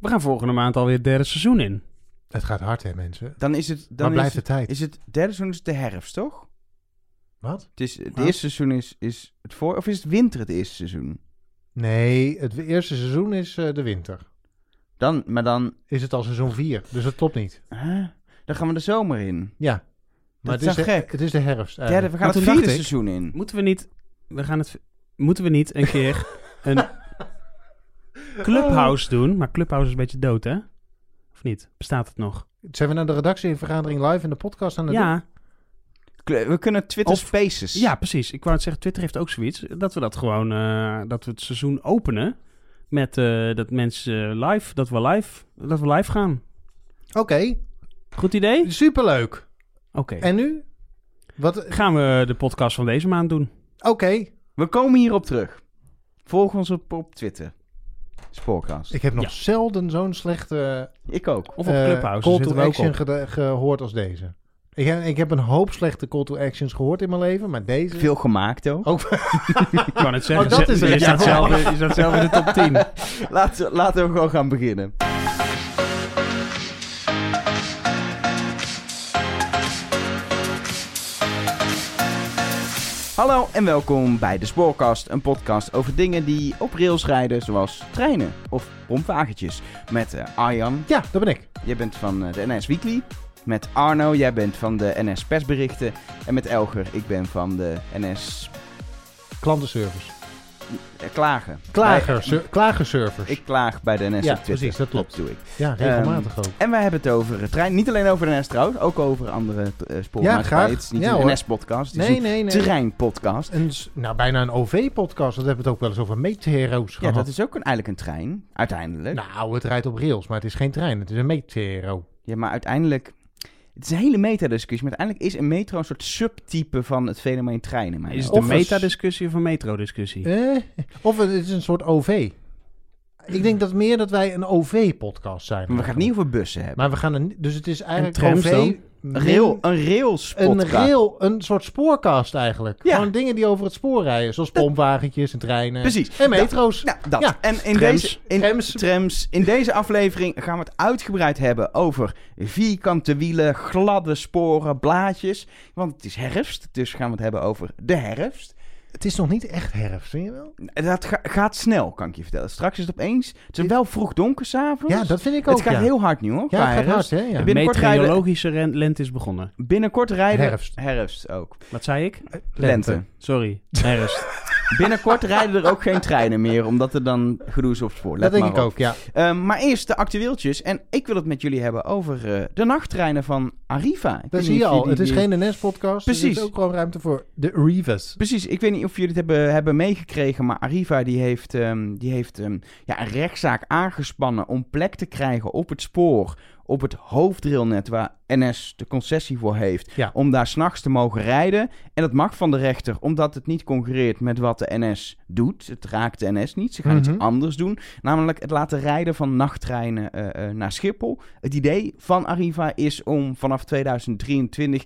We gaan volgende maand alweer het derde seizoen in. Het gaat hard, hè, mensen? Dan is het... Dan blijft is de tijd? Is het derde seizoen is de herfst, toch? Wat? Het, is, het Wat? eerste seizoen is, is het voor... Of is het winter het eerste seizoen? Nee, het eerste seizoen is eh, de winter. Dan, maar dan... Is het al seizoen 4, dus dat klopt niet. Huh? Dan gaan we de zomer in. Ja. Maar Dat het is is, toch de, gek? het is de herfst. Derde, eigenlijk. we gaan Maar het vierde seizoen in. Moeten we niet... We gaan het... Moeten we niet een keer een clubhouse doen? Maar clubhouse is een beetje dood, hè? Of niet? Bestaat het nog? Zijn we naar de redactie in vergadering live in de podcast aan het doen? Ja, We kunnen Twitter Of- Spaces. ja, precies. Ik wou het zeggen, Twitter heeft ook zoiets. Dat we dat gewoon... eh, dat we het seizoen openen met eh, dat mensen live... Dat we live, dat we live gaan. Oké, Goed idee? superleuk. Oké. En nu? Wat? Gaan we de podcast van deze maand doen? Oké, We komen hierop terug. Volg ons op, op Twitter. Spoorcast. Ik, ik heb nog Ja. zelden zo'n slechte ook. Of op eh, Clubhouse, call to zitten we ook action op. gede- gehoord als deze. Ik heb, ik heb een hoop slechte call to actions gehoord in mijn leven, maar deze... Veel gemaakt ook. Ik wou net zeggen, Oh, dat is je, het, staat ja. zelf, je staat zelf in de top 10. Laten, laten we gewoon gaan beginnen. Hallo en welkom bij de Spoorkast, een podcast over dingen die op rails rijden, zoals treinen of pompwagentjes. Met eh, Arjan, ja, dat ben ik. jij bent van eh, de NS Weekly. Met Arno, jij bent van de NS Persberichten. En met Elger, ik ben van de NS Klantenservice. Eh, Klagen. Klager, klagerservers. Ik klaag bij de NS Ja, op Twitter. precies, dat klopt. doe ik. ja, regelmatig ook. En wij hebben het over trein. Niet alleen over de NS trouwens, ook over andere uh, spoormaatschappijen. graag. Het is niet Ja, een. NS-podcast, het is Nee, een nee. Een, s- nou, bijna een OV-podcast. Dat hebben we het ook wel eens over meteoro's Ja, gehad. dat is ook een, eigenlijk een trein, uiteindelijk. Nou, het rijdt op rails, maar het is geen trein. Het is een metero. Ja, maar uiteindelijk... Het is een hele metadiscussie, maar uiteindelijk is een metro een soort subtype van het fenomeen treinen. Maar Is het een- metadiscussie of een metrodiscussie? Eh, of het is een soort OV. Ik denk dat meer dat wij een OV-podcast zijn. Maar we gaan het niet over bussen hebben. Maar we gaan er niet... Dus het is eigenlijk OV... dan? Een rail, een rails Een rail, een soort spoorcast eigenlijk. Ja. Gewoon dingen die over het spoor rijden. Zoals pompwagentjes en treinen. Precies. En metro's. Nou, dat. Ja. En in Trams. deze... In, Trams. trams. In deze aflevering gaan we het uitgebreid hebben over vierkante wielen, gladde sporen, blaadjes. Want het is herfst, dus gaan we het hebben over de herfst. Het is nog niet echt herfst, vind je wel? Dat ga- gaat snel, kan ik je vertellen. Straks is het opeens... Het is wel vroeg donker s'avonds. Ja, dat vind ik ook. Het gaat ja. heel hard nu, hoor. Ja, het gaat herfst. hard, hè? Ja. Binnenkort rijden- Meteorologische ren- lente is begonnen. Binnenkort rijden... Herfst. Herfst ook. Wat zei ik? Lente. Sorry, herfst. Binnenkort rijden er ook geen treinen meer, omdat er dan gedoe is op spoor. Let Dat denk ik op. ook, ja. Ehm, maar eerst de actueeltjes. En ik wil het met jullie hebben over eh, de nachttreinen van Arriva. Ik Dat zie je al. Het is geen NS-podcast. Dus er Precies. is ook gewoon ruimte voor de Rivas. Precies, ik weet niet of jullie het hebben, hebben meegekregen, maar Arriva die heeft, ehm, die heeft ehm, ja, een rechtszaak aangespannen om plek te krijgen op het spoor, op het hoofdrailnet waar NS de concessie voor heeft, Ja. om daar s'nachts te mogen rijden. En dat mag van de rechter, omdat het niet concurreert met wat de NS doet. Het raakt de NS niet, ze gaan Mhm. iets anders doen, namelijk het laten rijden van nachttreinen eh, eh, naar Schiphol. Het idee van Arriva is om vanaf 2023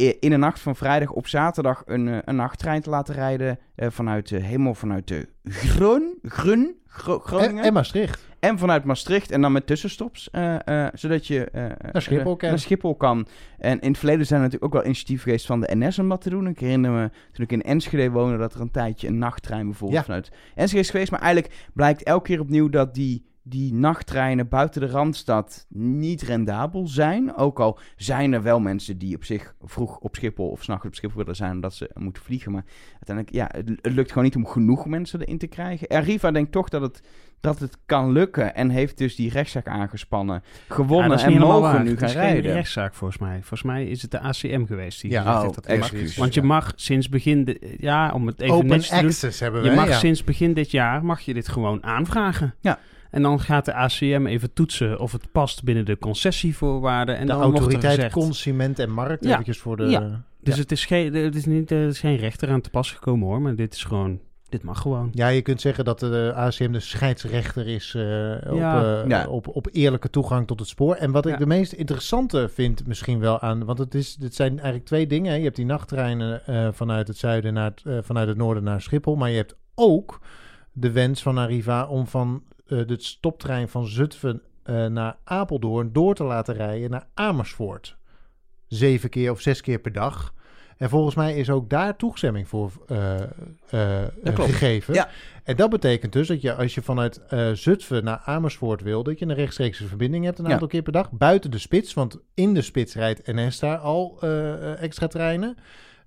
i- in de nacht van vrijdag op zaterdag een, eh, een nachttrein te laten rijden eh, vanuit de helemaal vanuit de Grun, Grun, Gro- Groningen En, en Maastricht. En vanuit Maastricht en dan met tussenstops, eh, eh, zodat je eh, Naar Schiphol naar Schiphol kan. En in het verleden zijn er natuurlijk ook wel initiatieven geweest van de NS om dat te doen. Ik herinner me toen ik in Enschede woonde dat er een tijdje een nachttrein bijvoorbeeld Ja. vanuit Enschede is geweest. Maar eigenlijk blijkt elke keer opnieuw dat die, die nachttreinen buiten de Randstad niet rendabel zijn. Ook al zijn er wel mensen die op zich vroeg op Schiphol of s'nachts op Schiphol willen zijn omdat ze moeten vliegen. Maar uiteindelijk, ja, het, het lukt gewoon niet om genoeg mensen erin te krijgen. Arriva denkt toch dat het, dat het kan lukken en heeft dus die rechtszaak aangespannen, Ja, gewonnen is en mogen waar. nu Het gaan is geen rijden. rechtszaak volgens mij. Volgens mij is het de ACM geweest die Ja, gezegd oh, heeft dat excuus. Want je mag sinds begin... De, ja, om het even Open netjes te doen. access hebben we. Je mag ja. sinds begin dit jaar mag je dit gewoon aanvragen. Ja. En dan gaat de ACM even toetsen of het past binnen de concessievoorwaarden. En de dan wordt autoriteit gezegd- consument en markt. Ja. Eventjes voor de... Ja. Dus het is, geen, het is niet er is geen rechter aan te pas gekomen hoor. Maar dit is gewoon... Dit mag gewoon. Ja, je kunt zeggen dat de ACM de scheidsrechter is eh, op, eh, Ja. op, op eerlijke toegang tot het spoor. En wat ik Ja. de meest interessante vind misschien wel aan... Want het, is, het zijn eigenlijk twee dingen. hè. Je hebt die nachttreinen eh, vanuit het zuiden naar het, eh, vanuit het noorden naar Schiphol. Maar je hebt ook de wens van Arriva om van eh, de stoptrein van Zutphen eh, naar Apeldoorn door te laten rijden naar Amersfoort. Zeven keer of zes keer per dag. En volgens mij is ook daar toestemming voor eh, gegeven. Ja. En dat betekent dus dat je als je vanuit eh, Zutphen naar Amersfoort wil, dat je een rechtstreekse verbinding hebt een Ja. aantal keer per dag. Buiten de spits, want in de spits rijdt NS daar al extra treinen.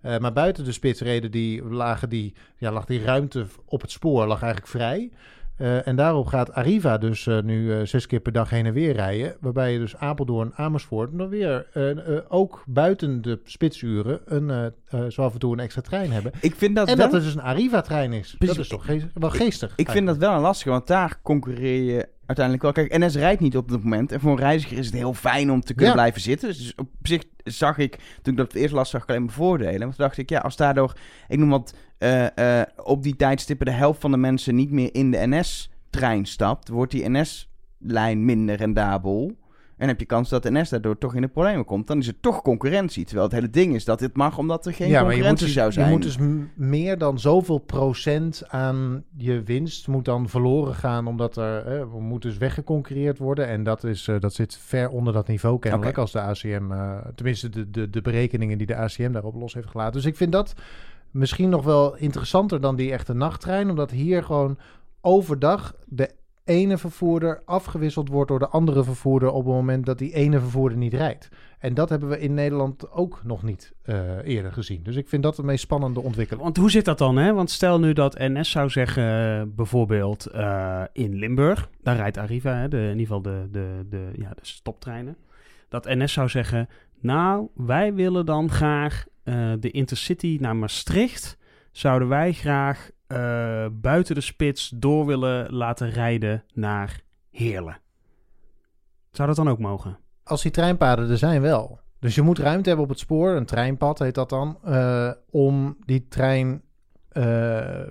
Maar buiten de spits reden die, lagen die, ja, lag die ruimte op het spoor lag eigenlijk vrij. Eh, en daarop gaat Arriva dus eh, nu eh, zes keer per dag heen en weer rijden. Waarbij je dus Apeldoorn, Amersfoort dan weer ook buiten de spitsuren een, zo af en toe een extra trein hebben. Ik vind dat en wel... dat het dus een Arriva-trein is. Precies. Dat is toch wel geestig. Ik vind dat wel een lastige, want daar concurreer je uiteindelijk wel. Kijk, NS rijdt niet op dit moment. En voor een reiziger is het heel fijn om te kunnen Ja. blijven zitten. Dus op zich zag ik, toen ik dat het eerst las, zag ik alleen maar voordelen. Want toen dacht ik, ja, als daardoor, ik noem wat, eh, eh, op die tijdstippen de helft van de mensen niet meer in de NS-trein stapt, wordt die NS-lijn minder rendabel. En heb je kans dat de NS daardoor toch in de problemen komt. Dan is het toch concurrentie. Terwijl het hele ding is dat dit mag omdat er geen ja, maar je moet, concurrentie dus, zou zijn. je moet dus m- meer dan zoveel procent aan je winst moet dan verloren gaan, omdat er eh, moet dus weggeconcurreerd worden. En dat, is, eh, dat zit ver onder dat niveau kennelijk, als de ACM, eh, tenminste de, de, de berekeningen die de ACM daarop los heeft gelaten. Dus ik vind dat misschien nog wel interessanter dan die echte nachttrein, omdat hier gewoon overdag de ene vervoerder afgewisseld wordt door de andere vervoerder op het moment dat die ene vervoerder niet rijdt. En dat hebben we in Nederland ook nog niet eh, eerder gezien. Dus ik vind dat de meest spannende ontwikkeling. Want hoe zit dat dan? Hè? Want stel nu dat NS zou zeggen, eh, bijvoorbeeld eh, in Limburg, daar rijdt Arriva, hè, de, in ieder geval de, de, de, ja, de stoptreinen. Dat NS zou zeggen, nou, wij willen dan graag de Intercity naar Maastricht, zouden wij graag eh, buiten de spits door willen laten rijden naar Heerlen. Zou dat dan ook mogen? Als die treinpaden er zijn wel. Dus je moet ruimte hebben op het spoor, een treinpad heet dat dan, eh, om die trein eh,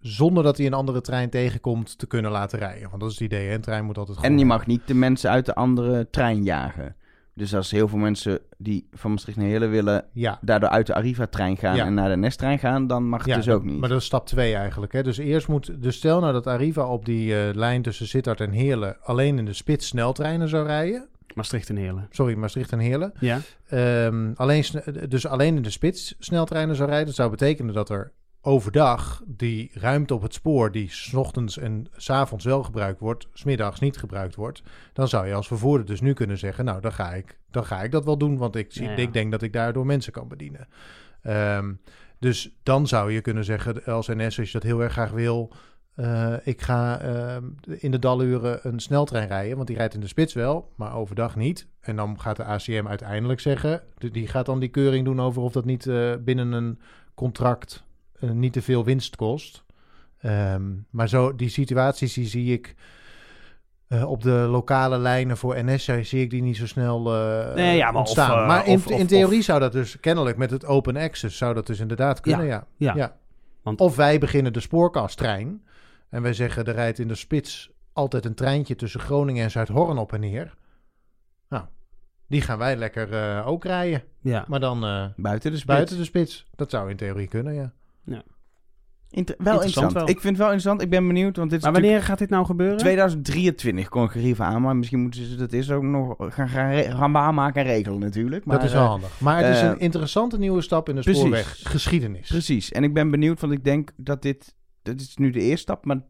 zonder dat hij een andere trein tegenkomt te kunnen laten rijden. Want dat is het idee, hè? een trein moet altijd En je mag niet de mensen uit de andere trein jagen. Dus als heel veel mensen die van Maastricht naar Heerlen willen, Ja, daardoor uit de Arriva-trein gaan Ja. en naar de NS-trein gaan, dan mag het ja dus ook niet. maar dat is stap 2 eigenlijk. Hè? Dus eerst moet, dus stel nou dat Arriva op die eh, lijn tussen Sittard en Heerlen alleen in de spits sneltreinen zou rijden. Maastricht en Heerlen. Sorry, Maastricht en Heerlen. Ja, Ehm, alleen, dus alleen in de spits sneltreinen zou rijden. Dat zou betekenen dat er overdag die ruimte op het spoor, die s ochtends en s avonds wel gebruikt wordt, smiddags niet gebruikt wordt. Dan zou je als vervoerder dus nu kunnen zeggen, nou dan ga ik, dan ga ik dat wel doen, want ik, zie, Ja, ja. ik denk dat ik daardoor mensen kan bedienen. Ehm, dus dan zou je kunnen zeggen als NS, als je dat heel erg graag wil, eh, ik ga ehm, in de daluren een sneltrein rijden, want die rijdt in de spits wel, maar overdag niet. En dan gaat de ACM uiteindelijk zeggen, die- die gaat dan die keuring doen over of dat niet eh, binnen een contract eh, niet te veel winst kost. Ehm, maar zo, die situaties die zie ik eh, op de lokale lijnen voor NS, zie ik die niet zo snel eh, Nee, ja, maar of, ontstaan. eh, maar in, of- in theorie zou dat dus kennelijk met het open access zou dat dus inderdaad kunnen, ja. ja. Want- Of wij beginnen de spoorkasttrein en wij zeggen er rijdt in de spits altijd een treintje tussen Groningen en Zuidhorn op en neer. Nou, die gaan wij lekker eh, ook rijden, ja. maar dan eh, Buiten de spits. buiten de spits. Dat zou in theorie kunnen, ja. Inter- wel Interessant interessant. wel. Ik vind het wel interessant. Ik ben benieuwd, want dit is Maar wanneer gaat dit nou gebeuren? natuurlijk 2023 kon ik Arriva aan, maar misschien moeten ze dat is ook nog gaan, gaan, gaan aanmaken en regelen natuurlijk. Maar, dat is wel eh, handig. Maar het is eh, een interessante nieuwe stap in de precies. spoorweggeschiedenis. Precies. En ik ben benieuwd, want ik denk dat dit, dit is nu de eerste stap, maar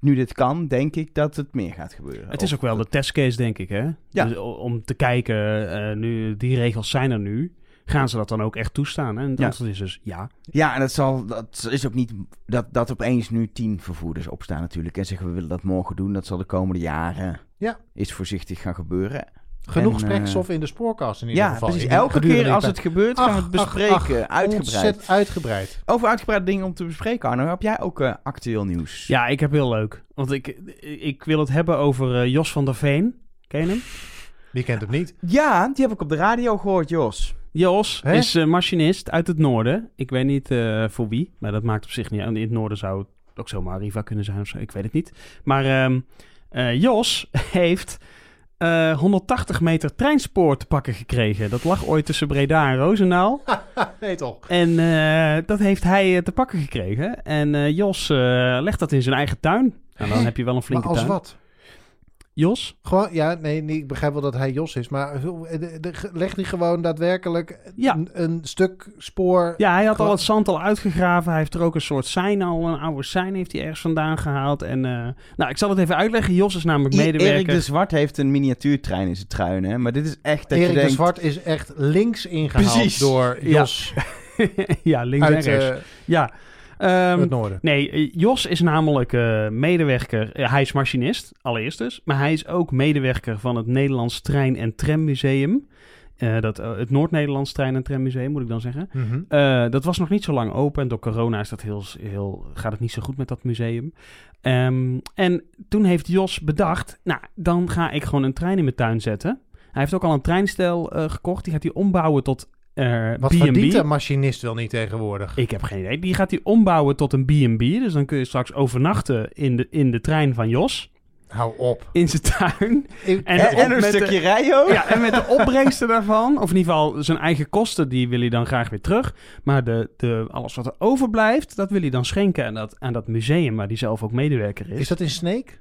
nu dit kan, denk ik dat het meer gaat gebeuren. Het is ook wel de dat- testcase, denk ik, hè? Ja. Dus om te kijken, eh, nu die regels zijn er nu, gaan ze dat dan ook echt toestaan? En het Ja. antwoord is dus ja. Ja, en dat, zal, dat is ook niet dat, dat opeens nu tien vervoerders opstaan natuurlijk en zeggen we willen dat morgen doen. Dat zal de komende jaren Ja. is voorzichtig gaan gebeuren. Genoeg En, eh, in de spoorkast in ieder Ja, geval. precies. Elke keer als het gebeurt gaan we het ach, bespreken. ach, uitgebreid. Ontzettend uitgebreid. Over uitgebreide dingen om te bespreken, Arno. Heb jij ook eh, actueel nieuws? Ja, ik heb heel leuk. Want ik, ik wil het hebben over eh, Jos van der Veen. Ken je hem? Wie kent hem niet? Ja, die heb ik op de radio gehoord, Jos. Jos Hè? is eh, machinist uit het noorden. Ik weet niet eh, voor wie, maar dat maakt op zich niet uit. In het noorden zou het ook zomaar Arriva kunnen zijn of zo. Ik weet het niet. Maar ehm, eh, Jos heeft eh, 180 meter treinspoor te pakken gekregen. Dat lag ooit tussen Breda en Roosendaal. nee toch? En eh, dat heeft hij eh, te pakken gekregen. En eh, Jos eh, legt dat in zijn eigen tuin. En dan heb je wel een Maar flinke als tuin. wat? Jos? Gewoon, ja, nee, nee, ik begrijp wel dat hij Jos is, maar eh, legt hij gewoon daadwerkelijk Ja. een, een stuk spoor? Ja, hij had al het zand al uitgegraven. Hij heeft er ook een soort sein al, een oude sein heeft hij ergens vandaan gehaald. En, eh, nou, ik zal het even uitleggen. Jos is namelijk medewerker. Erik de Zwart heeft een miniatuurtrein in zijn truin, hè? Maar dit is echt dat Erik je de. Zwart is echt links ingehaald Precies. door. Jos ja, links uit en rechts. eh, ja. Ehm, het noorden. Nee, Jos is namelijk eh, medewerker. eh, hij is machinist, allereerst dus. Maar hij is ook medewerker van het Nederlands Trein- en Trammuseum. Eh dat, het Noord-Nederlands Trein- en Trammuseum, moet ik dan zeggen. Mhm. Dat was nog niet zo lang open. En door corona is dat heel, heel, gaat het niet zo goed met dat museum. Ehm, en toen heeft Jos bedacht... Nou, dan ga ik gewoon een trein in mijn tuin zetten. Hij heeft ook al een treinstel gekocht. Die gaat hij ombouwen tot eh Wat verdient een machinist wel niet tegenwoordig? Ik heb geen idee. Die gaat hij ombouwen tot een B&B. Dus dan kun je straks overnachten in de, in de trein van Jos. Hou op. In zijn tuin. En, En, op- en een stukje rijden ja, en met de opbrengsten daarvan, of in ieder geval zijn eigen kosten, die wil hij dan graag weer terug. Maar de, de, alles wat er overblijft, dat wil hij dan schenken aan dat, aan dat museum waar hij zelf ook medewerker is. Is dat in Sneek?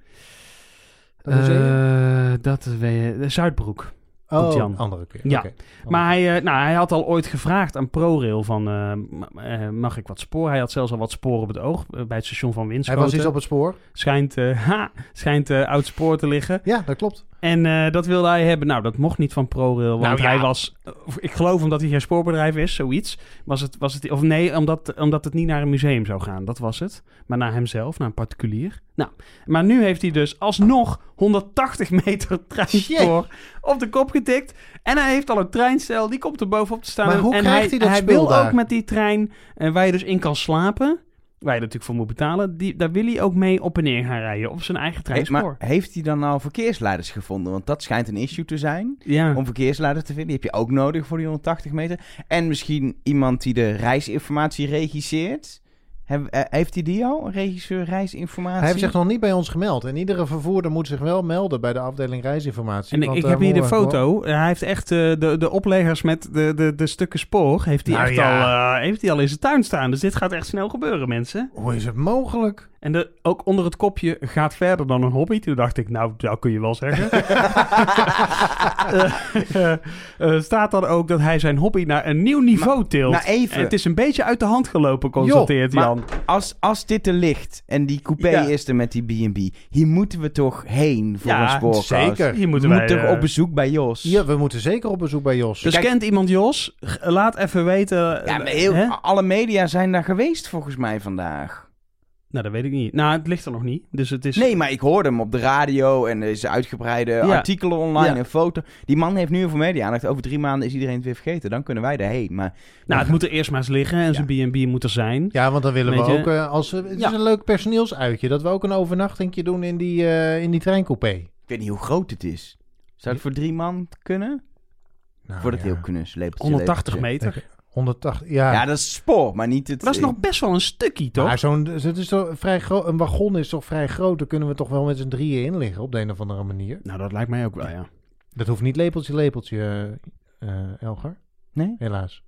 Dat? Eh, dat weet je, Zuidbroek. Oh, Jan. andere keer. Ja. Oké. Maar hij, eh, nou, hij had al ooit gevraagd aan ProRail van, eh, eh, mag ik wat spoor? Hij had zelfs al wat sporen op het oog bij het station van Hij Winschoten. was iets op het spoor. Schijnt, eh, ha, schijnt eh, oud spoor te liggen. Ja, dat klopt. En eh, dat wilde hij hebben. Nou, dat mocht niet van ProRail. Want Nou ja. hij was... Ik geloof omdat hij geen spoorbedrijf is, zoiets. Was het, was het, of nee, omdat, omdat het niet naar een museum zou gaan. Dat was het. Maar naar hemzelf, naar een particulier. Nou, maar nu heeft hij dus alsnog 180 meter treinspoor op de kop getikt. En hij heeft al een treinstel, die komt er bovenop te staan. Maar hoe en krijgt hij, hij dat hij wil daar? ook met die trein, eh, waar je dus in kan slapen... Waar je natuurlijk voor moet betalen. Die, daar wil hij ook mee op en neer gaan rijden. Op zijn eigen Hey, treinspoor. maar heeft hij dan nou verkeersleiders gevonden? Want dat schijnt een issue te zijn. ja. Om verkeersleiders te vinden. Die heb je ook nodig voor die 180 meter. En misschien iemand die de reisinformatie regisseert. Eh, heeft hij die al? Regisseur reisinformatie? Hij heeft zich nog niet bij ons gemeld. En iedere vervoerder moet zich wel melden bij de afdeling reisinformatie. En ik, want ik heb hier de foto. Hij heeft echt eh, de, de opleggers met de, de, de stukken spoor. Heeft hij, Nou echt ja. al, eh, heeft hij al in zijn tuin staan. Dus dit gaat echt snel gebeuren, mensen. Hoe is het mogelijk? En de, ook onder het kopje gaat verder dan een hobby. Toen dacht ik, nou, dat kun je wel zeggen. Staat dan ook dat hij zijn hobby naar een nieuw niveau tilt. nou, even. En het is een beetje uit de hand gelopen, constateert maar- Als, als dit er ligt en die coupé Ja. is er met die B&B. Hier moeten we toch heen voor Ja, een spoorkast. zeker. Hier We moeten moeten wij, toch eh, op bezoek bij Jos. Ja, we moeten zeker op bezoek bij Jos. Dus Kijk- kent iemand Jos? Laat even weten. Ja, maar eh, heel, alle media zijn daar geweest volgens mij vandaag. Nou, dat weet ik niet. Nou, het ligt er nog niet. Dus het is... Nee, maar ik hoorde hem op de radio en er is uitgebreide Ja. artikelen online Ja. en foto. Die man heeft nu heel veel media aandacht. Over drie maanden is iedereen het weer vergeten. Dan kunnen wij erheen. Maar Nou, het moet er eerst maar eens liggen en zijn B&B moet er zijn. Ja, want dan willen we ook... eh, als, we- het Ja. is een leuk personeelsuitje. Dat we ook een overnachtingje doen in die, eh, in die treincoupé. ik weet niet hoe groot het is. Zou het voor drie man kunnen? Nou, voor het ja. heel. Lepeltje, 180 lepeltje. meter. 180, ja. Ja, dat is spoor, maar niet het... Dat is nog best wel een stukje, toch? Maar zo'n, het is toch vrij groot. Een wagon is toch vrij groot. Daar kunnen we toch wel met z'n drieën in liggen op de een of andere manier. Nou, dat lijkt mij ook wel, ja. Dat hoeft niet lepeltje, lepeltje, eh, eh, Elger. Nee? Helaas.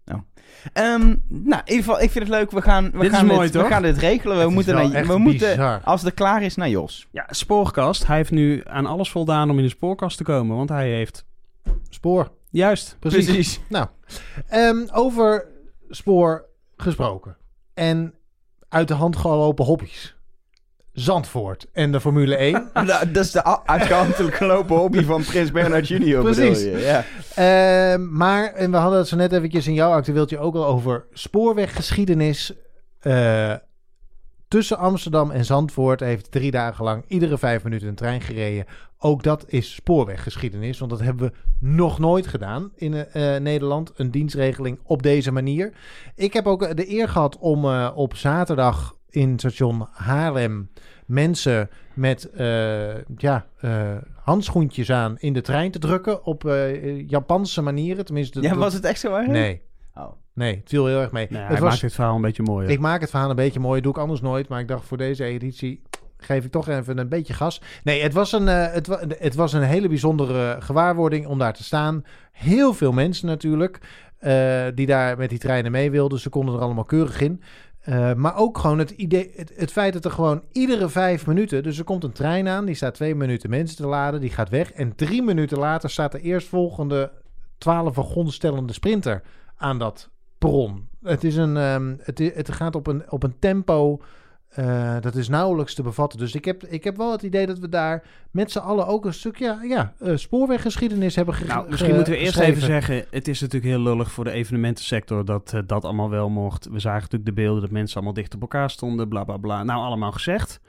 Ehm, nou, in ieder geval, ik vind het leuk. We gaan, we Dit is gaan mooi, dit, toch? We gaan dit regelen. We Het is moeten, wel naar, echt we moeten bizar. als het klaar is, naar Jos. Ja, spoorkast. Hij heeft nu aan alles voldaan om in de spoorkast te komen, want hij heeft... Spoor. Juist. Precies. Nou, ehm, over spoor gesproken. En uit de hand gelopen hobby's. Zandvoort en de Formule 1. Nou, dat is de a- uitgehandelijk gelopen hobby van Prins Bernhard Junior, Precies. je? Ja. Ehm, maar, en we hadden het zo net eventjes in jouw actueeltje ook al over spoorweggeschiedenis. Eh, tussen Amsterdam en Zandvoort heeft drie dagen lang iedere vijf minuten een trein gereden. Ook dat is spoorweggeschiedenis, want dat hebben we nog nooit gedaan in eh, eh, Nederland. Een dienstregeling op deze manier. Ik heb ook de eer gehad om eh, op zaterdag in station Haarlem mensen met eh, ja, eh, handschoentjes aan in de trein te drukken op eh, Japanse manieren. Tenminste, ja, was het echt zo erg? Nee. Nee, het viel heel erg mee. Nee, het was, maakt het verhaal een beetje mooier. ik maak het verhaal een beetje mooi, doe ik anders nooit. Maar ik dacht voor deze editie geef ik toch even een beetje gas. Nee, het was een, eh, het, wa- het was een hele bijzondere gewaarwording om daar te staan. Heel veel mensen natuurlijk, eh, die daar met die treinen mee wilden. Ze konden er allemaal keurig in. Eh, maar ook gewoon het idee, het, het feit dat er gewoon iedere vijf minuten, dus er komt een trein aan, die staat twee minuten mensen te laden, die gaat weg. En drie minuten later staat de eerstvolgende 12 wagonstellende sprinter aan dat perron. Het, is een, ehm, het, het gaat op een, op een tempo. eh, dat is nauwelijks te bevatten. Dus ik heb, ik heb wel het idee dat we daar met z'n allen ook een stuk ja, ja, eh, spoorweggeschiedenis hebben ge- Nou, misschien moeten we eerst geschreven. even zeggen, het is natuurlijk heel lullig voor de evenementensector dat eh, dat allemaal wel mocht. We zagen natuurlijk de beelden dat mensen allemaal dicht op elkaar stonden, bla bla bla. Nou, allemaal gezegd.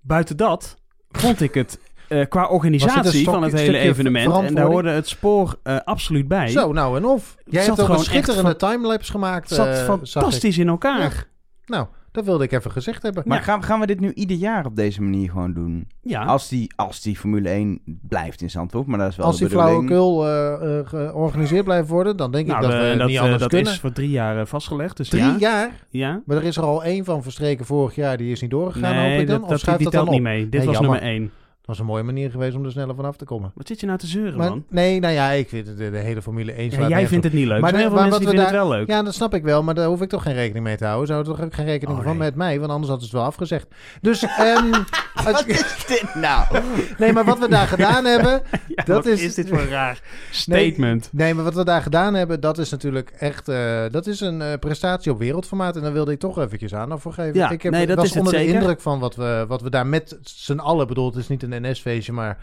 Buiten dat vond ik het eh, qua organisatie stok- van het hele evenement, en daar hoorde het spoor eh, absoluut bij, Zo, nou en of. Jij zat hebt ook een schitterende timelapse gemaakt. het zat eh, fantastisch in elkaar. Nou, dat wilde ik even gezegd hebben. Maar Ja. gaan, gaan we dit nu ieder jaar op deze manier gewoon doen? Ja, Als, die, als die Formule 1 blijft in Zandvoort, maar dat is wel Als de die flauwekul eh, eh, georganiseerd blijft worden, dan denk nou, ik dat eh, we dat, niet anders dat kunnen. is voor drie jaar vastgelegd. Dus Drie ja, jaar? ja. Maar er is er al één van verstreken vorig jaar, die is niet doorgegaan, hoop Nee, ik dan? dat, of dat, die dat telt dan niet mee. Dit Nee, was jammer. nummer één. Was een mooie manier geweest om er sneller vanaf te komen. Wat zit je nou te zeuren, Maar, man? nee, nou ja, ik vind de, de hele Formule 1 Ja, jij vindt op. het niet leuk. Maar heel veel mensen vinden het wel leuk. Ja, dat snap ik wel, maar daar hoef ik toch geen rekening mee te houden. Zou toch ook geen rekening Oh, van met mij, want anders had het wel afgezegd. Dus, ehm, als- Wat is dit nou? nee, maar wat we daar gedaan hebben, Ja, dat wat is- is dit voor een raar statement? Nee, maar wat we daar gedaan hebben, dat is natuurlijk echt... eh, dat is een eh, prestatie op wereldformaat. En daar wilde ik toch eventjes aandacht voor geven. Ja, ik heb, nee, dat was is het onder de indruk van wat we, wat we daar met z'n allen... bedoel, het is niet een NS-feestje, maar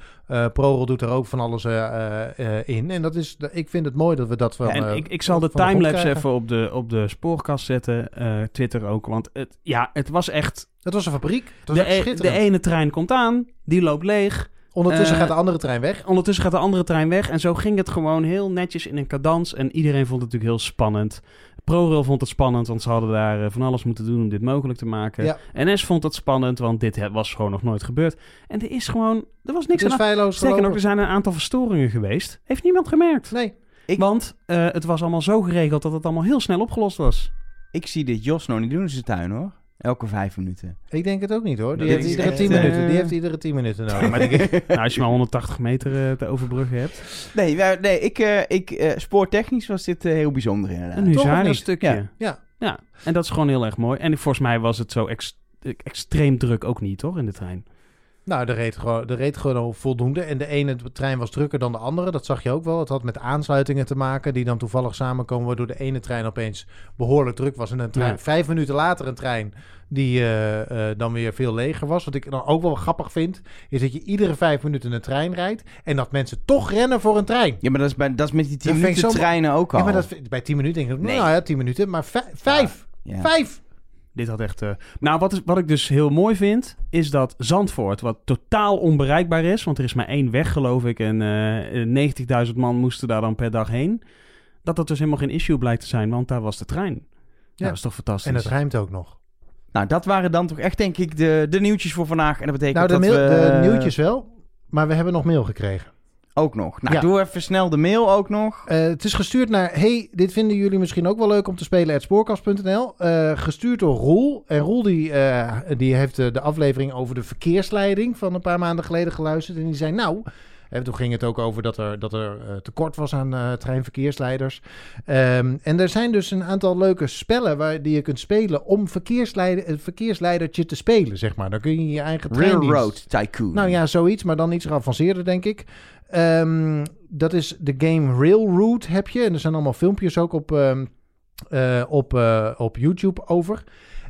ProRail doet er ook van alles eh, eh, in. En dat is, ik vind het mooi dat we dat van... Ja, en ik, ik zal de timelapse even op de, op de spoorkast zetten. Twitter ook. Want het, ja, het was echt... Het was een fabriek. Was De, e- de ene trein komt aan, die loopt leeg. Ondertussen gaat de andere trein weg. Ondertussen gaat de andere trein weg. En zo ging het gewoon heel netjes in een cadans. En iedereen vond het natuurlijk heel spannend. ProRail vond het spannend, want ze hadden daar eh, van alles moeten doen om dit mogelijk te maken. Ja. NS vond het spannend, want dit was gewoon nog nooit gebeurd. En er is gewoon, er was Het niks is aan feilloos Sterker nog, er zijn een aantal verstoringen geweest. Heeft niemand gemerkt. Nee. Ik- Want eh, het was allemaal zo geregeld dat het allemaal heel snel opgelost was. Ik zie dit Jos nog niet doen in zijn tuin hoor. Elke vijf minuten. Ik denk het ook niet hoor. Die heeft iedere echt, 10 eh, minuten. Die heeft iedere 10 minuten nodig. Maar die, nou, als je maar 180 meter eh, te overbruggen hebt. Nee, maar, nee ik, eh, ik, eh, spoortechnisch was dit eh, heel bijzonder inderdaad. Een stukje. Ja. ja. Ja, en dat is gewoon heel erg mooi. En volgens mij was het zo ex- extreem druk ook niet, toch, in de trein. Nou, de reed, gewoon, de reed gewoon voldoende. En de ene trein was drukker dan de andere. Dat zag je ook wel. Het had met aansluitingen te maken die dan toevallig samenkomen. Waardoor de ene trein opeens behoorlijk druk was. En een trein, Ja. vijf minuten later een trein die eh, eh, dan weer veel leger was. Wat ik dan ook wel grappig vind, is dat je iedere vijf minuten een trein rijdt. En dat mensen toch rennen voor een trein. Ja, maar dat is, bij, dat is met die 10 Dat vind ik minuten treinen ook al. Ja, maar dat, bij tien minuten denk ik, Nee. nou ja, tien minuten. Maar vij- vijf. Ja. Vijf. Dit had echt... eh, Nou, wat, is, wat ik dus heel mooi vind, is dat Zandvoort, wat totaal onbereikbaar is, want er is maar één weg, geloof ik, en eh 90.000 man moesten daar dan per dag heen, dat dat dus helemaal geen issue blijkt te zijn, want daar was de trein. Ja, dat is toch fantastisch. En het rijmt ook nog. Nou, dat waren dan toch echt denk ik de, de nieuwtjes voor vandaag. En dat betekent Nou, de, dat mail, we... de nieuwtjes wel. Maar we hebben nog mail gekregen. Ook nog. Nou, Ja. doe even snel de mail ook nog. Eh, het is gestuurd naar... Hey, dit vinden jullie misschien ook wel leuk om te spelen... at spoorkast.nl. Eh, gestuurd door Roel. En Roel die, eh, die heeft de aflevering over de verkeersleiding... van een paar maanden geleden geluisterd. En die zei, nou... En toen ging het ook over dat er, dat er eh, tekort was aan eh, treinverkeersleiders. Ehm, en er zijn dus een aantal leuke spellen waar, die je kunt spelen om verkeersleider, een verkeersleidertje te spelen, zeg maar. Dan kun je je eigen treindienst... Railroad Tycoon. Nou ja, zoiets, maar dan iets geavanceerder, denk ik. Ehm, dat is de game Railroad heb je. En er zijn allemaal filmpjes ook op, ehm, eh, op, eh, op YouTube over.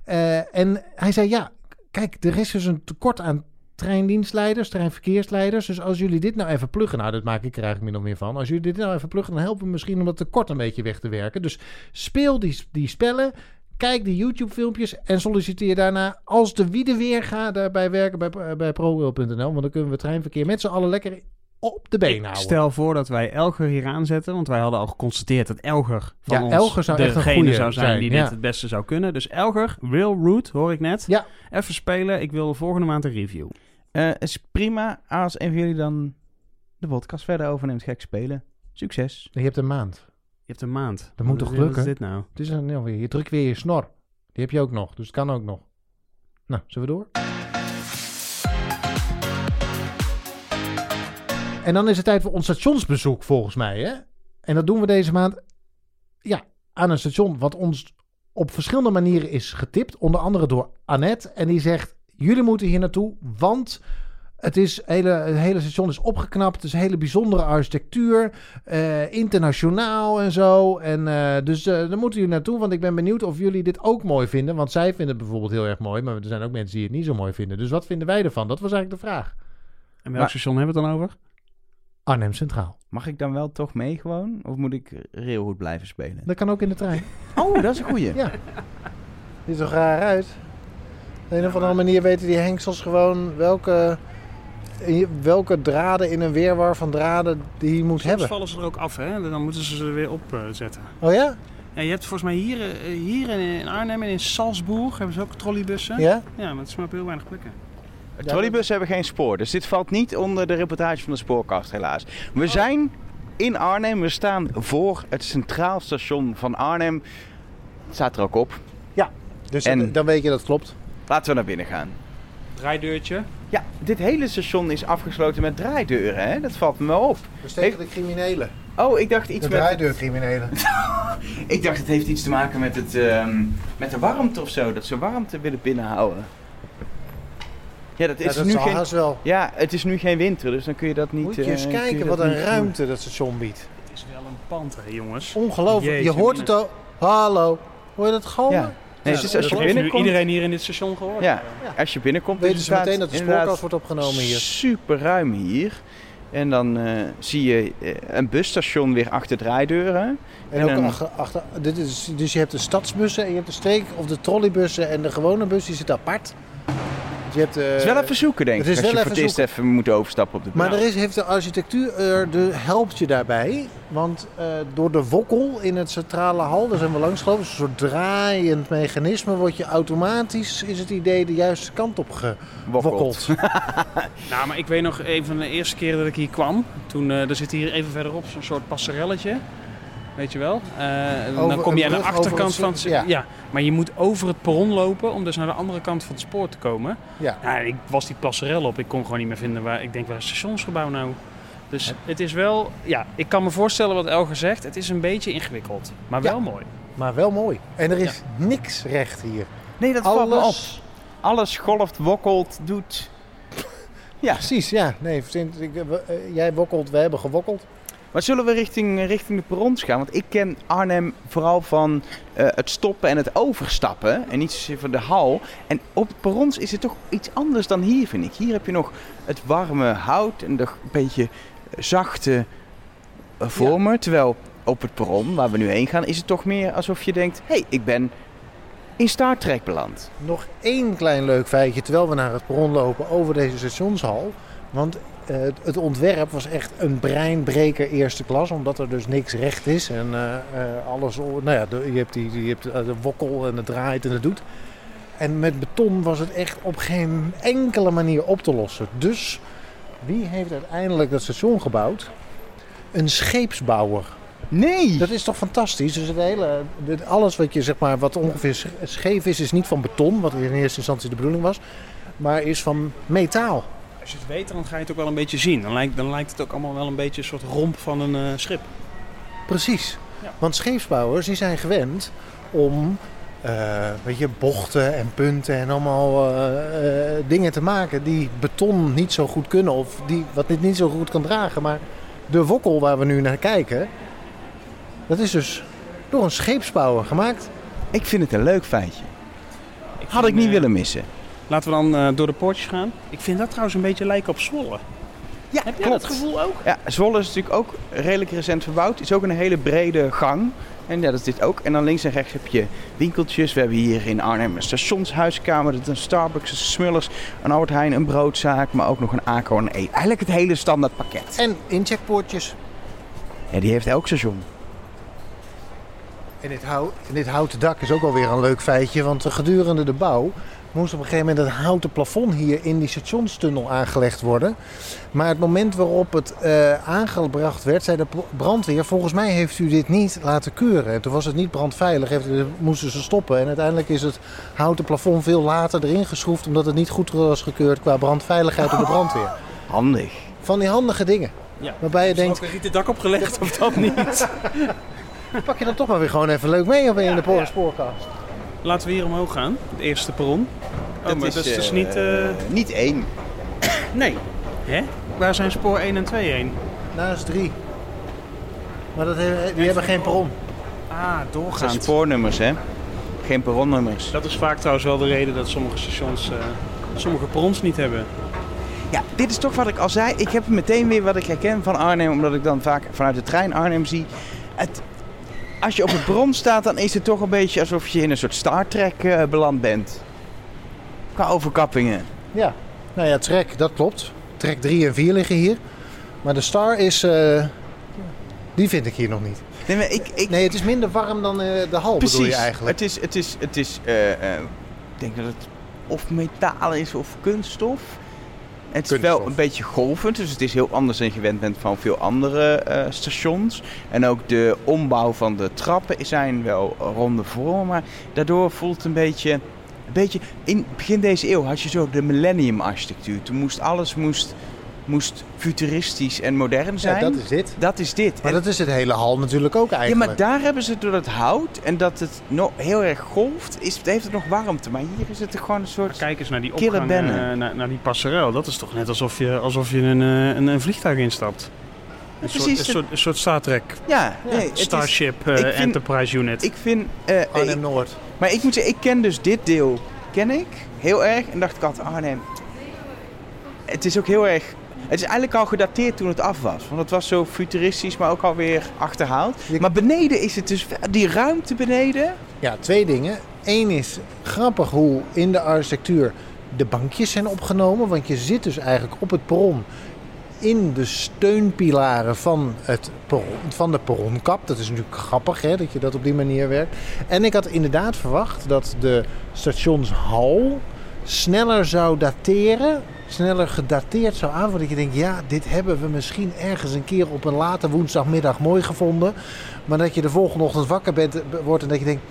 Eh, en hij zei, ja, kijk, er is dus een tekort aan treindienstleiders, treinverkeersleiders. Dus als jullie dit nou even pluggen, nou, dat maak ik er eigenlijk min of meer van. Als jullie dit nou even pluggen, dan helpen we misschien om dat tekort een beetje weg te werken. Dus speel die, die spellen, kijk die YouTube-filmpjes en solliciteer daarna als de wiede weer ga daarbij werken bij, bij ProRail.nl. Want dan kunnen we treinverkeer met z'n allen lekker op de been houden. stel voor dat wij Elger hier aanzetten, want wij hadden al geconstateerd dat Elger van Ja, ons Elger zou echt een degene zou zijn, zijn, die ja. dit het beste zou kunnen. Dus Elger, Railroad, hoor ik net. Ja. Even spelen, ik wil volgende maand een review. Eh, is prima als een van jullie dan de podcast verder overneemt. Gek spelen. Succes. Je hebt een maand. Je hebt een maand. Dat moet toch lukken? Wat is dit nou? Het is een, nou, je drukt weer je snor. Die heb je ook nog, dus het kan ook nog. Nou, zullen we door? En dan is het tijd voor ons stationsbezoek, volgens mij. Hè? En dat doen we deze maand ja, aan een station wat ons op verschillende manieren is getipt. Onder andere door Annette. En die zegt, jullie moeten hier naartoe, want... Het, is hele, het hele station is opgeknapt. Het is een hele bijzondere architectuur. eh, internationaal en zo. En, eh, dus eh daar moeten jullie naartoe. Want ik ben benieuwd of jullie dit ook mooi vinden. Want zij vinden het bijvoorbeeld heel erg mooi. Maar er zijn ook mensen die het niet zo mooi vinden. Dus wat vinden wij ervan? Dat was eigenlijk de vraag. En welk Maar- station hebben we het dan over? Arnhem Centraal. Mag ik dan wel toch mee gewoon? Of moet ik railhood blijven spelen? Dat kan ook in de trein. Oh, dat is een goeie. Ja. Ziet er raar uit. Op een of andere manier weten die hengsels gewoon welke, welke draden in een weerwar van draden die je moet Soms hebben. vallen ze er ook af, hè? Dan moeten ze ze er weer opzetten. Oh ja? ja, je hebt volgens mij hier, eh, hier in- Arnhem en in Salzburg hebben ze ook trolleybussen. Ja? Ja, maar het is maar op heel weinig plekken. Trolleybussen hebben geen spoor, dus dit valt niet onder de reportage van de spoorkast helaas. We zijn in Arnhem, we staan voor het centraal station van Arnhem. Het staat er ook op. Dus En- dan weet je dat het klopt. Laten we naar binnen gaan. Draaideurtje. Ja, dit hele station is afgesloten met draaideuren, hè? Dat valt me wel op. Dus tegen de criminelen. Oh, ik dacht iets De met... draaideurcriminelen. Ik dacht het heeft iets te maken met, het, ehm, met de warmte of zo. Dat ze warmte willen binnenhouden. Ja, dat Ja, is dat nu geen... wel. Ja, het is nu geen winter, dus dan kun je dat niet... Moet je eh, eens je kijken wat een doen. ruimte dat station biedt. Het is wel een pand, hè, jongens. Ongelooflijk. Je hoort het al. Hallo. Hoor je dat galmen? Ja. Nee, Ja, dus als je binnenkomt... iedereen hier in dit station gehoord. Ja, als je binnenkomt... Weten ze meteen dat de spoorkast wordt opgenomen hier. Super ruim hier. En dan eh, zie je eh, een busstation weer achter draaideuren. En, En ook een- achter, achter dit is, dus je hebt de stadsbussen en je hebt de streek of de trolleybussen en de gewone bus die zit apart. Je hebt, eh, Het is wel even zoeken, denk het ik. is Als je wel voor het even eerst even moet overstappen op de. Maar er is, heeft de architectuur er de, helpt je daarbij. Want eh, door de wokkel in het centrale hal, daar zijn we langs gelopen, een soort draaiend mechanisme, word je automatisch, is het idee, de juiste kant op gewokkeld. Nou, maar ik weet nog een van de eerste keren dat ik hier kwam. Toen, eh er zit hier even verderop zo'n soort passerelletje. Weet je wel? Eh, Over dan kom je aan de achterkant van het- ja. Ja. maar je moet over het perron lopen om dus naar de andere kant van het spoor te komen. Ja. Ja, ik was die passerel op. Ik kon gewoon niet meer vinden waar... Ik denk, waar is het stationsgebouw nou? Dus het is wel... Ja, ik kan me voorstellen wat Elger zegt. Het is een beetje ingewikkeld. Maar Ja. wel mooi. Maar wel mooi. En er is niks recht hier. Nee, dat valt me op. Alles. Alles golft, wokkelt, doet. Ja, Precies, ja. Nee, eh, jij wokkelt, we hebben gewokkeld. Maar zullen we richting, richting de perrons gaan? Want ik ken Arnhem vooral van eh, het stoppen en het overstappen. En niet zozeer van de hal. En op perrons is het toch iets anders dan hier, vind ik. Hier heb je nog het warme hout en de een beetje zachte eh, vormen. Terwijl op het perron, waar we nu heen gaan, is het toch meer alsof je denkt... Hé, hey, ik ben in Star Trek beland. Nog één klein leuk feitje terwijl we naar het perron lopen over deze stationshal. Want eh, het- ontwerp was echt een breinbreker eerste klas, omdat er dus niks recht is. En eh, eh, alles, nou ja, de- je hebt, die, je hebt de wokkel en het draait en het doet. En met beton was het echt op geen enkele manier op te lossen. Dus wie heeft uiteindelijk dat station gebouwd? Een scheepsbouwer. Nee! Dat is toch fantastisch? Dus het hele, dit- alles wat je zeg maar, wat ongeveer sch- scheef is, is niet van beton, wat in eerste instantie de bedoeling was, maar is van metaal. Als je het weet, dan ga je het ook wel een beetje zien. Dan lijkt, dan lijkt het ook allemaal wel een beetje een soort romp van een eh, schip. Precies. Ja. Want scheepsbouwers die zijn gewend om eh, weet je, bochten en punten en allemaal eh, dingen te maken die beton niet zo goed kunnen of die, wat dit niet zo goed kan dragen. Maar de wokkel waar we nu naar kijken, dat is dus door een scheepsbouwer gemaakt. Ik vind het een leuk feitje. Had ik niet willen missen. Laten we dan eh, door de poortjes gaan. Ik vind dat trouwens een beetje lijken op Zwolle. Ja, Heb jij dat gevoel ook? Ja, Zwolle is natuurlijk ook redelijk recent verbouwd. Het is ook een hele brede gang. En ja, dat is dit ook. En dan links en rechts heb je winkeltjes. We hebben hier in Arnhem een stationshuiskamer. Dat is een Starbucks, een Smullers, een Albert Heijn, een broodzaak. Maar ook nog een ACO en een E. Eigenlijk het hele standaard pakket. En incheckpoortjes. Ja, die heeft elk station. En dit, hou, en dit houten dak is ook alweer een leuk feitje. Want gedurende de bouw moest op een gegeven moment het houten plafond hier in die stationstunnel aangelegd worden. Maar het moment waarop het eh, aangebracht werd, zei de brandweer: Volgens mij heeft u dit niet laten keuren. En toen was het niet brandveilig, heeft, moesten ze stoppen. En uiteindelijk is het houten plafond veel later erin geschroefd, omdat het niet goed was gekeurd qua brandveiligheid door de brandweer. Handig. Van die handige dingen. Ja. Waarbij je Is er denkt, ook een rieten dak opgelegd of dat niet? pak je dan toch maar weer gewoon even leuk mee op in de ja. spoorkast. Laten we hier omhoog gaan. Het eerste perron. Oh, Dat maar dat is eh, dus niet... eh, Niet één. Nee. Hè? Waar zijn spoor 1 en 2 heen? Nou, dat is drie. Maar dat he- die hebben geen perron. Ah, Dat zijn spoornummers, hè? Geen perronnummers. Dat is vaak trouwens wel de reden dat sommige stations eh, sommige perrons niet hebben. Ja, dit is toch wat ik al zei. Ik heb meteen weer wat ik herken van Arnhem, omdat ik dan vaak vanuit de trein Arnhem zie. Het, als je op het bron staat, dan is het toch een beetje alsof je in een soort Star Trek eh, beland bent. Qua overkappingen. Ja. Nou ja, trek, dat klopt. Trek 3 en 4 liggen hier. Maar de Star is... eh, die vind ik hier nog niet. Nee, maar ik, ik, Nee, het is minder warm dan eh, de hal, bedoel je eigenlijk. Het is, het is, het is ik denk dat het of metaal is of kunststof. Het is wel een beetje golvend, dus het is heel anders dan je gewend bent van veel andere eh, stations. En ook de ombouw van de trappen zijn wel ronde vormen, maar daardoor voelt het een beetje... Een beetje in begin deze eeuw had je zo de millennium architectuur. Toen moest alles moest, moest futuristisch en modern zijn. Ja, dat is dit. Dat is dit. Maar En- dat is het hele hal natuurlijk ook ja, eigenlijk. maar daar hebben ze door het hout en dat het nog heel erg golft, is, heeft het nog warmte. Maar hier is het toch gewoon een soort... Kijk eens naar die opgang, bennen. eh, naar, naar die passerel. Dat is toch net alsof je, alsof je een, eh, een, een vliegtuig instapt. Een, soort, precies, een, soort, een soort Star Trek Ja, nee, het is- Starship eh, vind- Enterprise Unit. ik vind... eh, ik- Arnhem-Noord. maar ik moet zeggen, ik ken dus dit deel, ken ik, heel erg. En dacht ik altijd, Arnhem, het is ook heel erg... Het is eigenlijk al gedateerd toen het af was. Want het was zo futuristisch, maar ook alweer achterhaald. Maar beneden is het dus... Die ruimte beneden... Ja, twee dingen. Eén is grappig hoe in de architectuur de bankjes zijn opgenomen. Want je zit dus eigenlijk op het perron in de steunpilaren van, het perron, van de perronkap. Dat is natuurlijk grappig hè, dat je dat op die manier werkt. En ik had inderdaad verwacht dat de stationshal sneller zou dateren. Sneller gedateerd zou aanvoelen. Dat je denkt, ja, dit hebben we misschien ergens een keer op een late woensdagmiddag mooi gevonden. Maar dat je de volgende ochtend wakker bent, wordt en dat je denkt,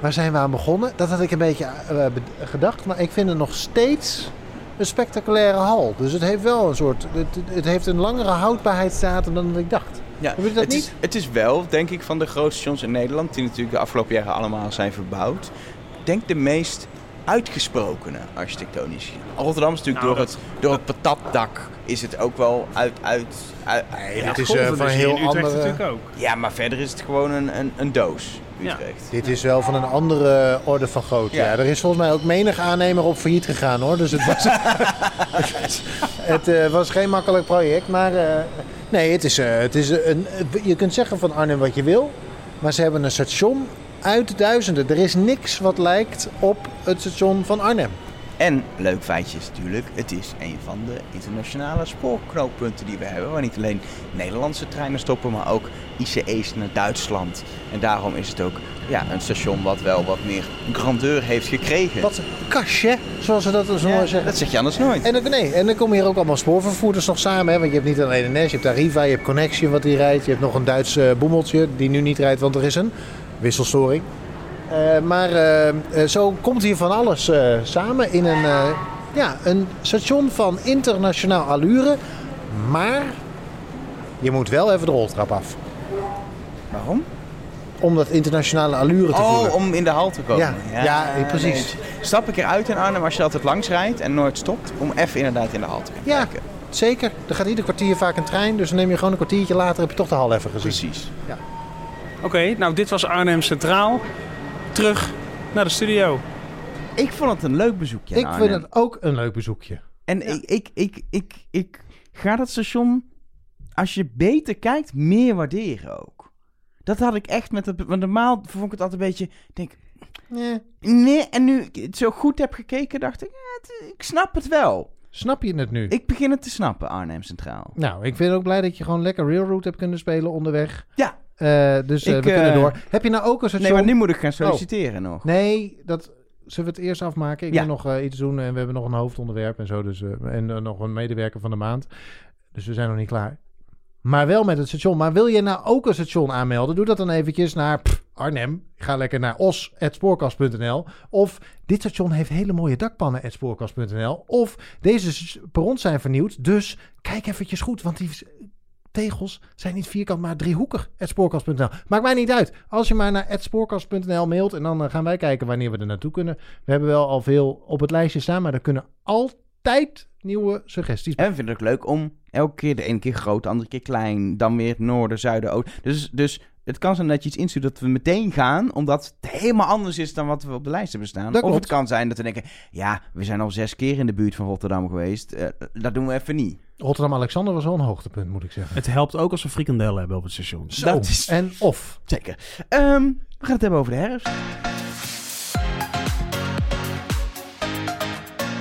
waar zijn we aan begonnen? Dat had ik een beetje eh, gedacht. Maar ik vind het nog steeds een spectaculaire hal. Dus het heeft wel een soort, het, het heeft een langere houdbaarheidsdatum dan ik dacht. Ja, dat het, niet? Is, het is wel, denk ik, van de grootste stations in Nederland, die natuurlijk de afgelopen jaren allemaal zijn verbouwd. Ik denk de meest uitgesprokene architectonisch. Rotterdam is natuurlijk Nou, door, dat- het, door het patatdak is het ook wel uit... uit, uit, Nee, ja, dit is eh, van een heel andere... natuurlijk ook. ja, maar verder is het gewoon een, een, een doos, Ja. Utrecht. Dit is wel van een andere orde van grootte. Ja. Ja. er is volgens mij ook menig aannemer op failliet gegaan hoor. Dus het was, het, eh, was geen makkelijk project. Maar eh, nee, het is, het is een, je kunt zeggen van Arnhem wat je wil. Maar ze hebben een station uit duizenden. Er is niks wat lijkt op het station van Arnhem. En, leuk feitje is natuurlijk, het is een van de internationale spoorknooppunten die we hebben. Waar niet alleen Nederlandse treinen stoppen, maar ook ICE's naar Duitsland. En daarom is het ook ja, een station wat wel wat meer grandeur heeft gekregen. Wat cachet, zoals ze dat zo Ja, mooi zeggen. dat zeg je anders nooit. En, dan- nee, en dan komen hier ook allemaal spoorvervoerders nog samen. Hè? Want je hebt niet alleen NS, je hebt Arriva, je hebt Connection wat die rijdt. Je hebt nog een Duits eh, boemeltje die nu niet rijdt, want er is een wisselstoring. Eh, maar eh, eh, zo komt hier van alles samen in een, ja, een station van internationaal allure. Maar je moet wel even de roltrap af. Waarom? Om dat internationale allure te voelen. Oh, om in de hal te komen. Ja, ja, precies. nee. Stap ik eruit in Arnhem als je altijd langs rijdt en nooit stopt, om even inderdaad in de hal te gaan Ja. kijken. Zeker, er gaat ieder kwartier vaak een trein. Dus dan neem je gewoon een kwartiertje later heb je toch de hal even gezien. Precies. Oké, nou dit was Arnhem Centraal. Terug naar de studio. Ik vond het een leuk bezoekje Ik vind het ook een leuk bezoekje. En ik, ik, ik, ik, ik ga dat station, als je beter kijkt, meer waarderen ook. Dat had ik echt met het... Want normaal vond ik het altijd een beetje... Denk, nee, en nu ik het zo goed heb gekeken, dacht ik... Ja, het- ik snap het wel. Snap je het nu? Ik begin het te snappen, Arnhem Centraal. Nou, ik ben ook blij dat je gewoon lekker Railroad hebt kunnen spelen onderweg. Ja. Eh, dus eh, Ik, we kunnen eh, door. Heb je nou ook een Nee, station... maar nu moet ik gaan solliciteren nog. Nee, dat zullen we het eerst afmaken. Ik Ja. moet nog iets doen en we hebben nog een hoofdonderwerp en zo. Dus, en nog een medewerker van de maand. Dus we zijn nog niet klaar. Maar wel met het station. Maar wil je nou ook een station aanmelden? Doe dat dan eventjes naar pff, Arnhem. Ga lekker naar os.spoorkast.nl. Of dit station heeft hele mooie dakpannen.spoorkast.nl. Of deze perrons zijn vernieuwd. Dus kijk eventjes goed. Want die, tegels zijn niet vierkant, maar driehoekig. Spoorkast.nl. Maakt mij niet uit. Als je maar naar spoorkast.nl mailt en dan eh, gaan wij kijken wanneer we er naartoe kunnen. We hebben wel al veel op het lijstje staan, maar er kunnen altijd nieuwe suggesties. En we vinden het leuk om elke keer de ene keer groot, de andere keer klein, dan weer noorden, zuiden, oosten. Dus, dus het kan zijn dat je iets instuurt dat we meteen gaan, omdat het helemaal anders is dan wat we op de lijst hebben staan. Dat of klopt. het kan zijn dat we denken, ja, we zijn al zes keer in de buurt van Rotterdam geweest, eh, dat doen we even niet. Rotterdam-Alexander was wel een hoogtepunt, moet ik zeggen. Het helpt ook als we frikandellen hebben op het station. Zo. Dat is- En of. Zeker. Ehm, we gaan het hebben over de herfst.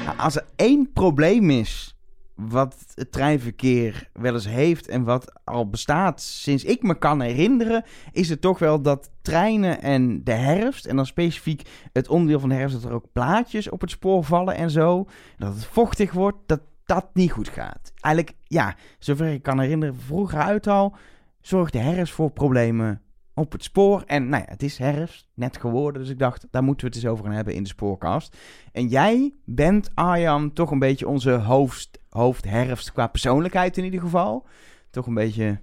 Nou, als er één probleem is wat het treinverkeer wel eens heeft en wat al bestaat sinds ik me kan herinneren, is het toch wel dat treinen en de herfst, en dan specifiek het onderdeel van de herfst dat er ook plaatjes op het spoor vallen en zo, dat het vochtig wordt, dat dat niet goed gaat. Eigenlijk, ja, zover ik kan herinneren, vroeger uit al, zorgt de herfst voor problemen op het spoor. En nou ja, het is herfst, net geworden. Dus ik dacht, daar moeten we het eens over gaan hebben in de spoorkast. En jij bent, Arjan, toch een beetje onze hoofd, hoofdherfst qua persoonlijkheid in ieder geval. Toch een beetje...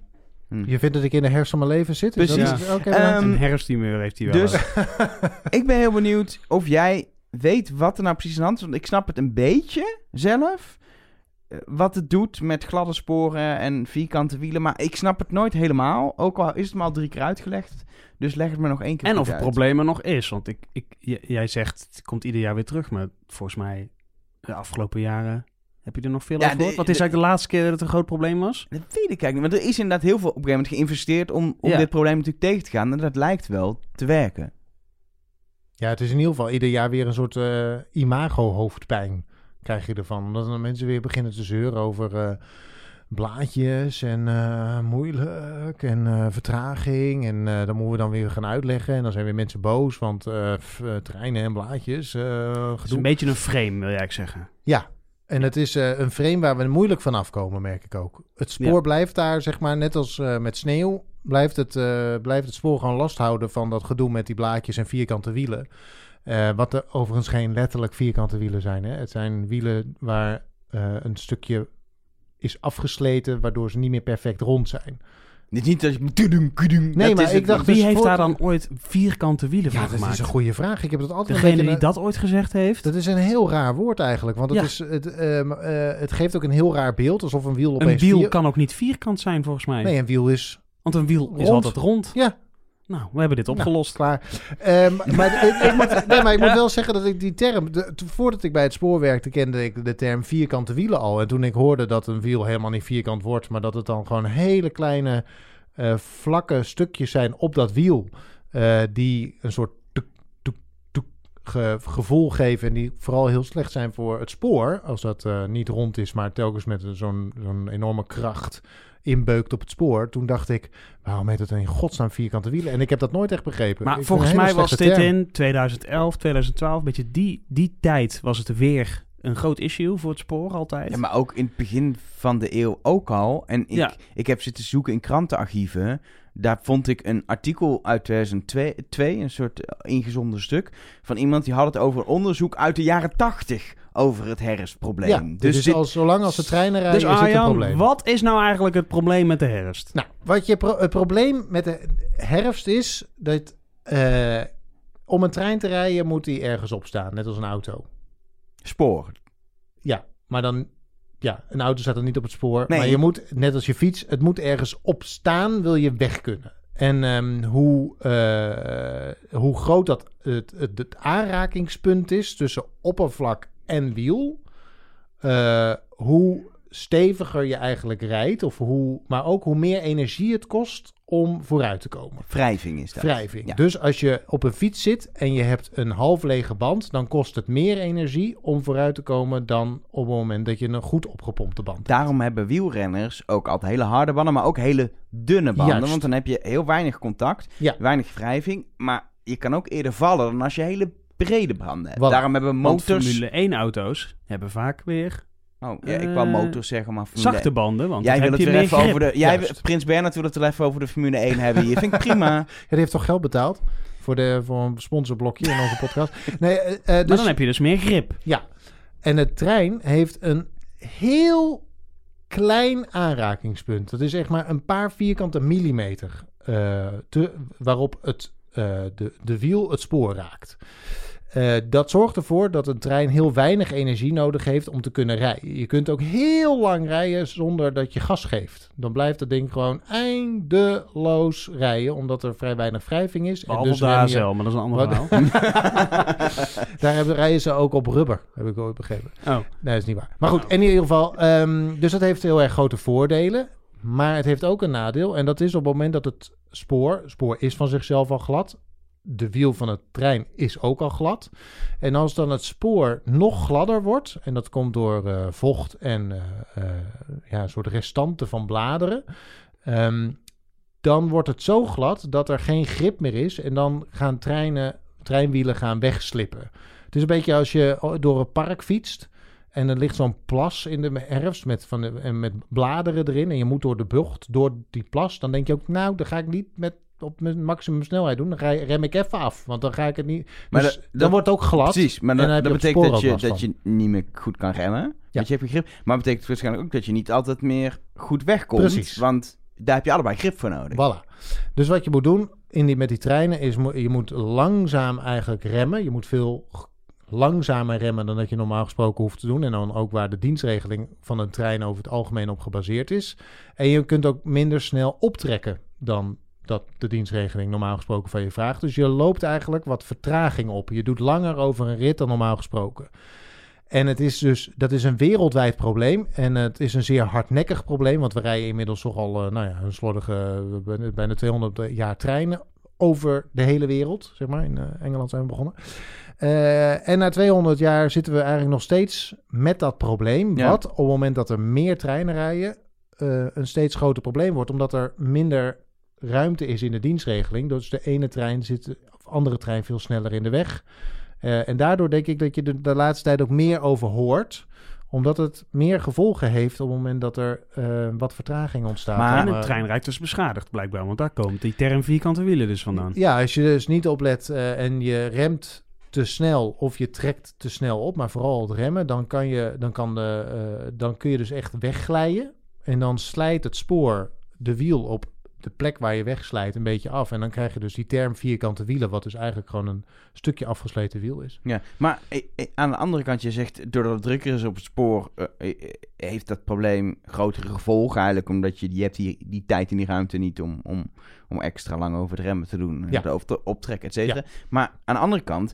hm. Je vindt dat ik in de herfst van mijn leven zit? Precies. Is- oké, Ehm. Een herfsttimeur heeft hij wel. dus- ik ben heel benieuwd of jij weet wat er nou precies aan de hand is. Want ik snap het een beetje zelf. eh, Wat het doet met gladde sporen en vierkante wielen. Maar ik snap het nooit helemaal. Ook al is het me al drie keer uitgelegd. Dus leg het me nog één keer En of het uit. probleem er nog is. Want ik, ik, jij zegt, het komt ieder jaar weer terug. Maar volgens mij, de afgelopen jaren, heb je er nog veel Ja, over gehoord? Wat is de- eigenlijk de laatste keer dat het een groot probleem was? Dat weet ik eigenlijk niet. Want er is inderdaad heel veel op een gegeven moment geïnvesteerd om, om Ja. dit probleem natuurlijk tegen te gaan. En dat lijkt wel te werken. Ja, het is in ieder geval ieder jaar weer een soort eh, imago-hoofdpijn krijg je ervan. Omdat dan mensen weer beginnen te zeuren over eh, blaadjes en eh, moeilijk en eh, vertraging. En eh, dan moeten we dan weer gaan uitleggen. En dan zijn weer mensen boos, want f- treinen en blaadjes, eh Het is een beetje een frame, wil jij eigenlijk zeggen. Ja, en het is eh, een frame waar we moeilijk van afkomen, merk ik ook. Het spoor Ja. blijft daar, zeg maar, net als eh, met sneeuw, blijft het, eh, blijft het spoor gewoon last houden van dat gedoe met die blaadjes en vierkante wielen. Wat er overigens geen letterlijk vierkante wielen zijn. Hè? Het zijn wielen waar een stukje is afgesleten, waardoor ze niet meer perfect rond zijn. Niet, niet dat je... Nee, dat maar is ik dacht niet. Wie dus heeft voor- daar dan ooit vierkante wielen Ja, van dat gemaakt? is een goede vraag. Ik heb het altijd een Degene beetje... die dat ooit gezegd heeft? Dat is een heel raar woord eigenlijk. Want het, Ja. is, het, ehm, eh, het geeft ook een heel raar beeld. Alsof een wiel een opeens... wiel vier- kan ook niet vierkant zijn, volgens mij. Nee, een wiel is Want een wiel is Rond. altijd rond. Ja. Nou, we hebben dit opgelost. Klaar. Ehm, maar, ik, ik moet, nee, maar ik moet wel zeggen dat ik die term... De, voordat ik bij het spoor werkte, kende ik de term vierkante wielen al. En toen ik hoorde dat een wiel helemaal niet vierkant wordt... maar dat het dan gewoon hele kleine eh, vlakke stukjes zijn op dat wiel... eh, die een soort tuk, tuk, tuk ge- gevoel geven... en die vooral heel slecht zijn voor het spoor... als dat eh, niet rond is, maar telkens met zo'n zo'n enorme kracht inbeukt op het spoor. Toen dacht ik, waarom heet het in godsnaam vierkante wielen? En ik heb dat nooit echt begrepen. Maar Ik volgens mij was dit term. in 2011, 2012, een beetje die, die tijd was het weer een groot issue voor het spoor altijd. Ja, maar ook in het begin van de eeuw ook al. En ik, Ja. ik heb zitten zoeken in krantenarchieven. Daar vond ik een artikel uit 2002, twee, een soort eh, ingezonden stuk, van iemand die had het over onderzoek uit de jaren 80 over het herfstprobleem. Ja, dus dus dit- al zolang als de treinen rijden dus is het een Arjan, probleem. wat is nou eigenlijk het probleem met de herfst? Nou, wat je pro- het probleem met de herfst is dat eh, om een trein te rijden moet die ergens op staan, net als een auto. spoor. Ja, maar dan ja, een auto staat dan niet op het spoor. Nee. Maar je moet, net als je fiets, het moet ergens op staan, wil je weg kunnen. En ehm, hoe, eh, hoe groot dat het, het, het aanrakingspunt is tussen oppervlak en wiel, eh, hoe steviger je eigenlijk rijdt, of hoe, maar ook hoe meer energie het kost om vooruit te komen. Wrijving is dat. Wrijving. Ja. Dus als je op een fiets zit en je hebt een half lege band, dan kost het meer energie om vooruit te komen dan op het moment dat je een goed opgepompte band hebt. Daarom hebben wielrenners ook altijd hele harde banden, maar ook hele dunne banden. Juist. Want dan heb je heel weinig contact, Ja. weinig wrijving. Maar je kan ook eerder vallen dan als je hele brede banden hebt. Voilà. Daarom hebben Want motors... Formule 1 auto's hebben vaak weer Oh, ja, ik wou Eh, motors zeggen, maar Formule zachte banden, want Jij dan wil heb het je weer meer even grip. over de... Jij, Juist. Prins Bernhard wil het wel even over de Formule 1 hebben hier. Vind ik prima. Ja, die heeft toch geld betaald voor, de, voor een sponsorblokje in onze podcast. Nee, eh, eh, Maar dus, dan heb je dus meer grip. ja. En de trein heeft een heel klein aanrakingspunt. Dat is echt maar een paar vierkante millimeter eh, te, waarop het, de, de wiel het spoor raakt. Eh, dat zorgt ervoor dat een trein heel weinig energie nodig heeft om te kunnen rijden. Je kunt ook heel lang rijden zonder dat je gas geeft. Dan blijft dat ding gewoon eindeloos rijden, omdat er vrij weinig wrijving is. Behalve dus de je- maar dat is een ander verhaal. Daar hebben, rijden ze ook op rubber, heb ik ooit begrepen. Oh, Nee, dat is niet waar. Maar goed, in ieder geval, ehm, dus dat heeft heel erg grote voordelen. Maar het heeft ook een nadeel. En dat is op het moment dat het spoor, spoor is van zichzelf al glad. De wiel van het trein is ook al glad. En als dan het spoor nog gladder wordt, en dat komt door eh, vocht en eh, eh, ja, een soort restanten van bladeren, ehm, dan wordt het zo glad dat er geen grip meer is. En dan gaan treinen, treinwielen gaan wegslippen. Het is een beetje als je door een park fietst. En er ligt zo'n plas in de herfst met, van de, en met bladeren erin. En je moet door de bocht, door die plas. Dan denk je ook, nou, dan ga ik niet met, op mijn maximum snelheid doen. Dan ga je, rem ik even af, want dan ga ik het niet... Maar Dus dat- dan dat- wordt het ook glad. Precies, maar dan, dat betekent dat je, dat je niet meer goed kan remmen. Want je hebt je grip. Maar het betekent waarschijnlijk ook dat je niet altijd meer goed wegkomt. Precies. Want daar heb je allebei grip voor nodig. Voilà. Dus wat je moet doen in die, met die treinen is, je moet langzaam eigenlijk remmen. Je moet veel langzamer remmen dan dat je normaal gesproken hoeft te doen. En dan ook waar de dienstregeling van een trein over het algemeen op gebaseerd is. En je kunt ook minder snel optrekken dan dat de dienstregeling normaal gesproken van je vraagt. Dus je loopt eigenlijk wat vertraging op. Je doet langer over een rit dan normaal gesproken. En het is dus, dat is een wereldwijd probleem. En het is een zeer hardnekkig probleem. Want we rijden inmiddels toch al, eh, nou ja, een slordige, eh, bijna- bijna 200 jaar treinen over de hele wereld. Zeg maar, in eh, Engeland zijn we begonnen. Eh, en na 200 jaar zitten we eigenlijk nog steeds met dat probleem. Ja. Wat op het moment dat er meer treinen rijden, eh, een steeds groter probleem wordt. Omdat er minder ruimte is in de dienstregeling. Dus de ene trein zit, of andere trein veel sneller in de weg. Eh, en daardoor denk ik dat je er de laatste tijd ook meer over hoort omdat het meer gevolgen heeft op het moment dat er wat vertraging ontstaat. Maar- een eh, treinrijk dus beschadigd blijkbaar, want daar komt die term vierkante wielen dus vandaan. Ja, als je dus niet oplet en je remt te snel of je trekt te snel op, maar vooral het remmen, dan, kan je, dan, kan de, eh, dan kun je dus echt wegglijden. En dan slijt het spoor de wiel op de plek waar je wegslijt een beetje af. En dan krijg je dus die term vierkante wielen, wat dus eigenlijk gewoon een stukje afgesleten wiel is. Ja, maar eh, eh, aan de andere kant, je zegt, doordat het drukker is op het spoor, heeft dat probleem grotere gevolgen eigenlijk, omdat je, je hebt die, die tijd en die ruimte niet om, om, om extra lang over de remmen te doen, Ja. te optrekken, et cetera. Maar aan de andere kant,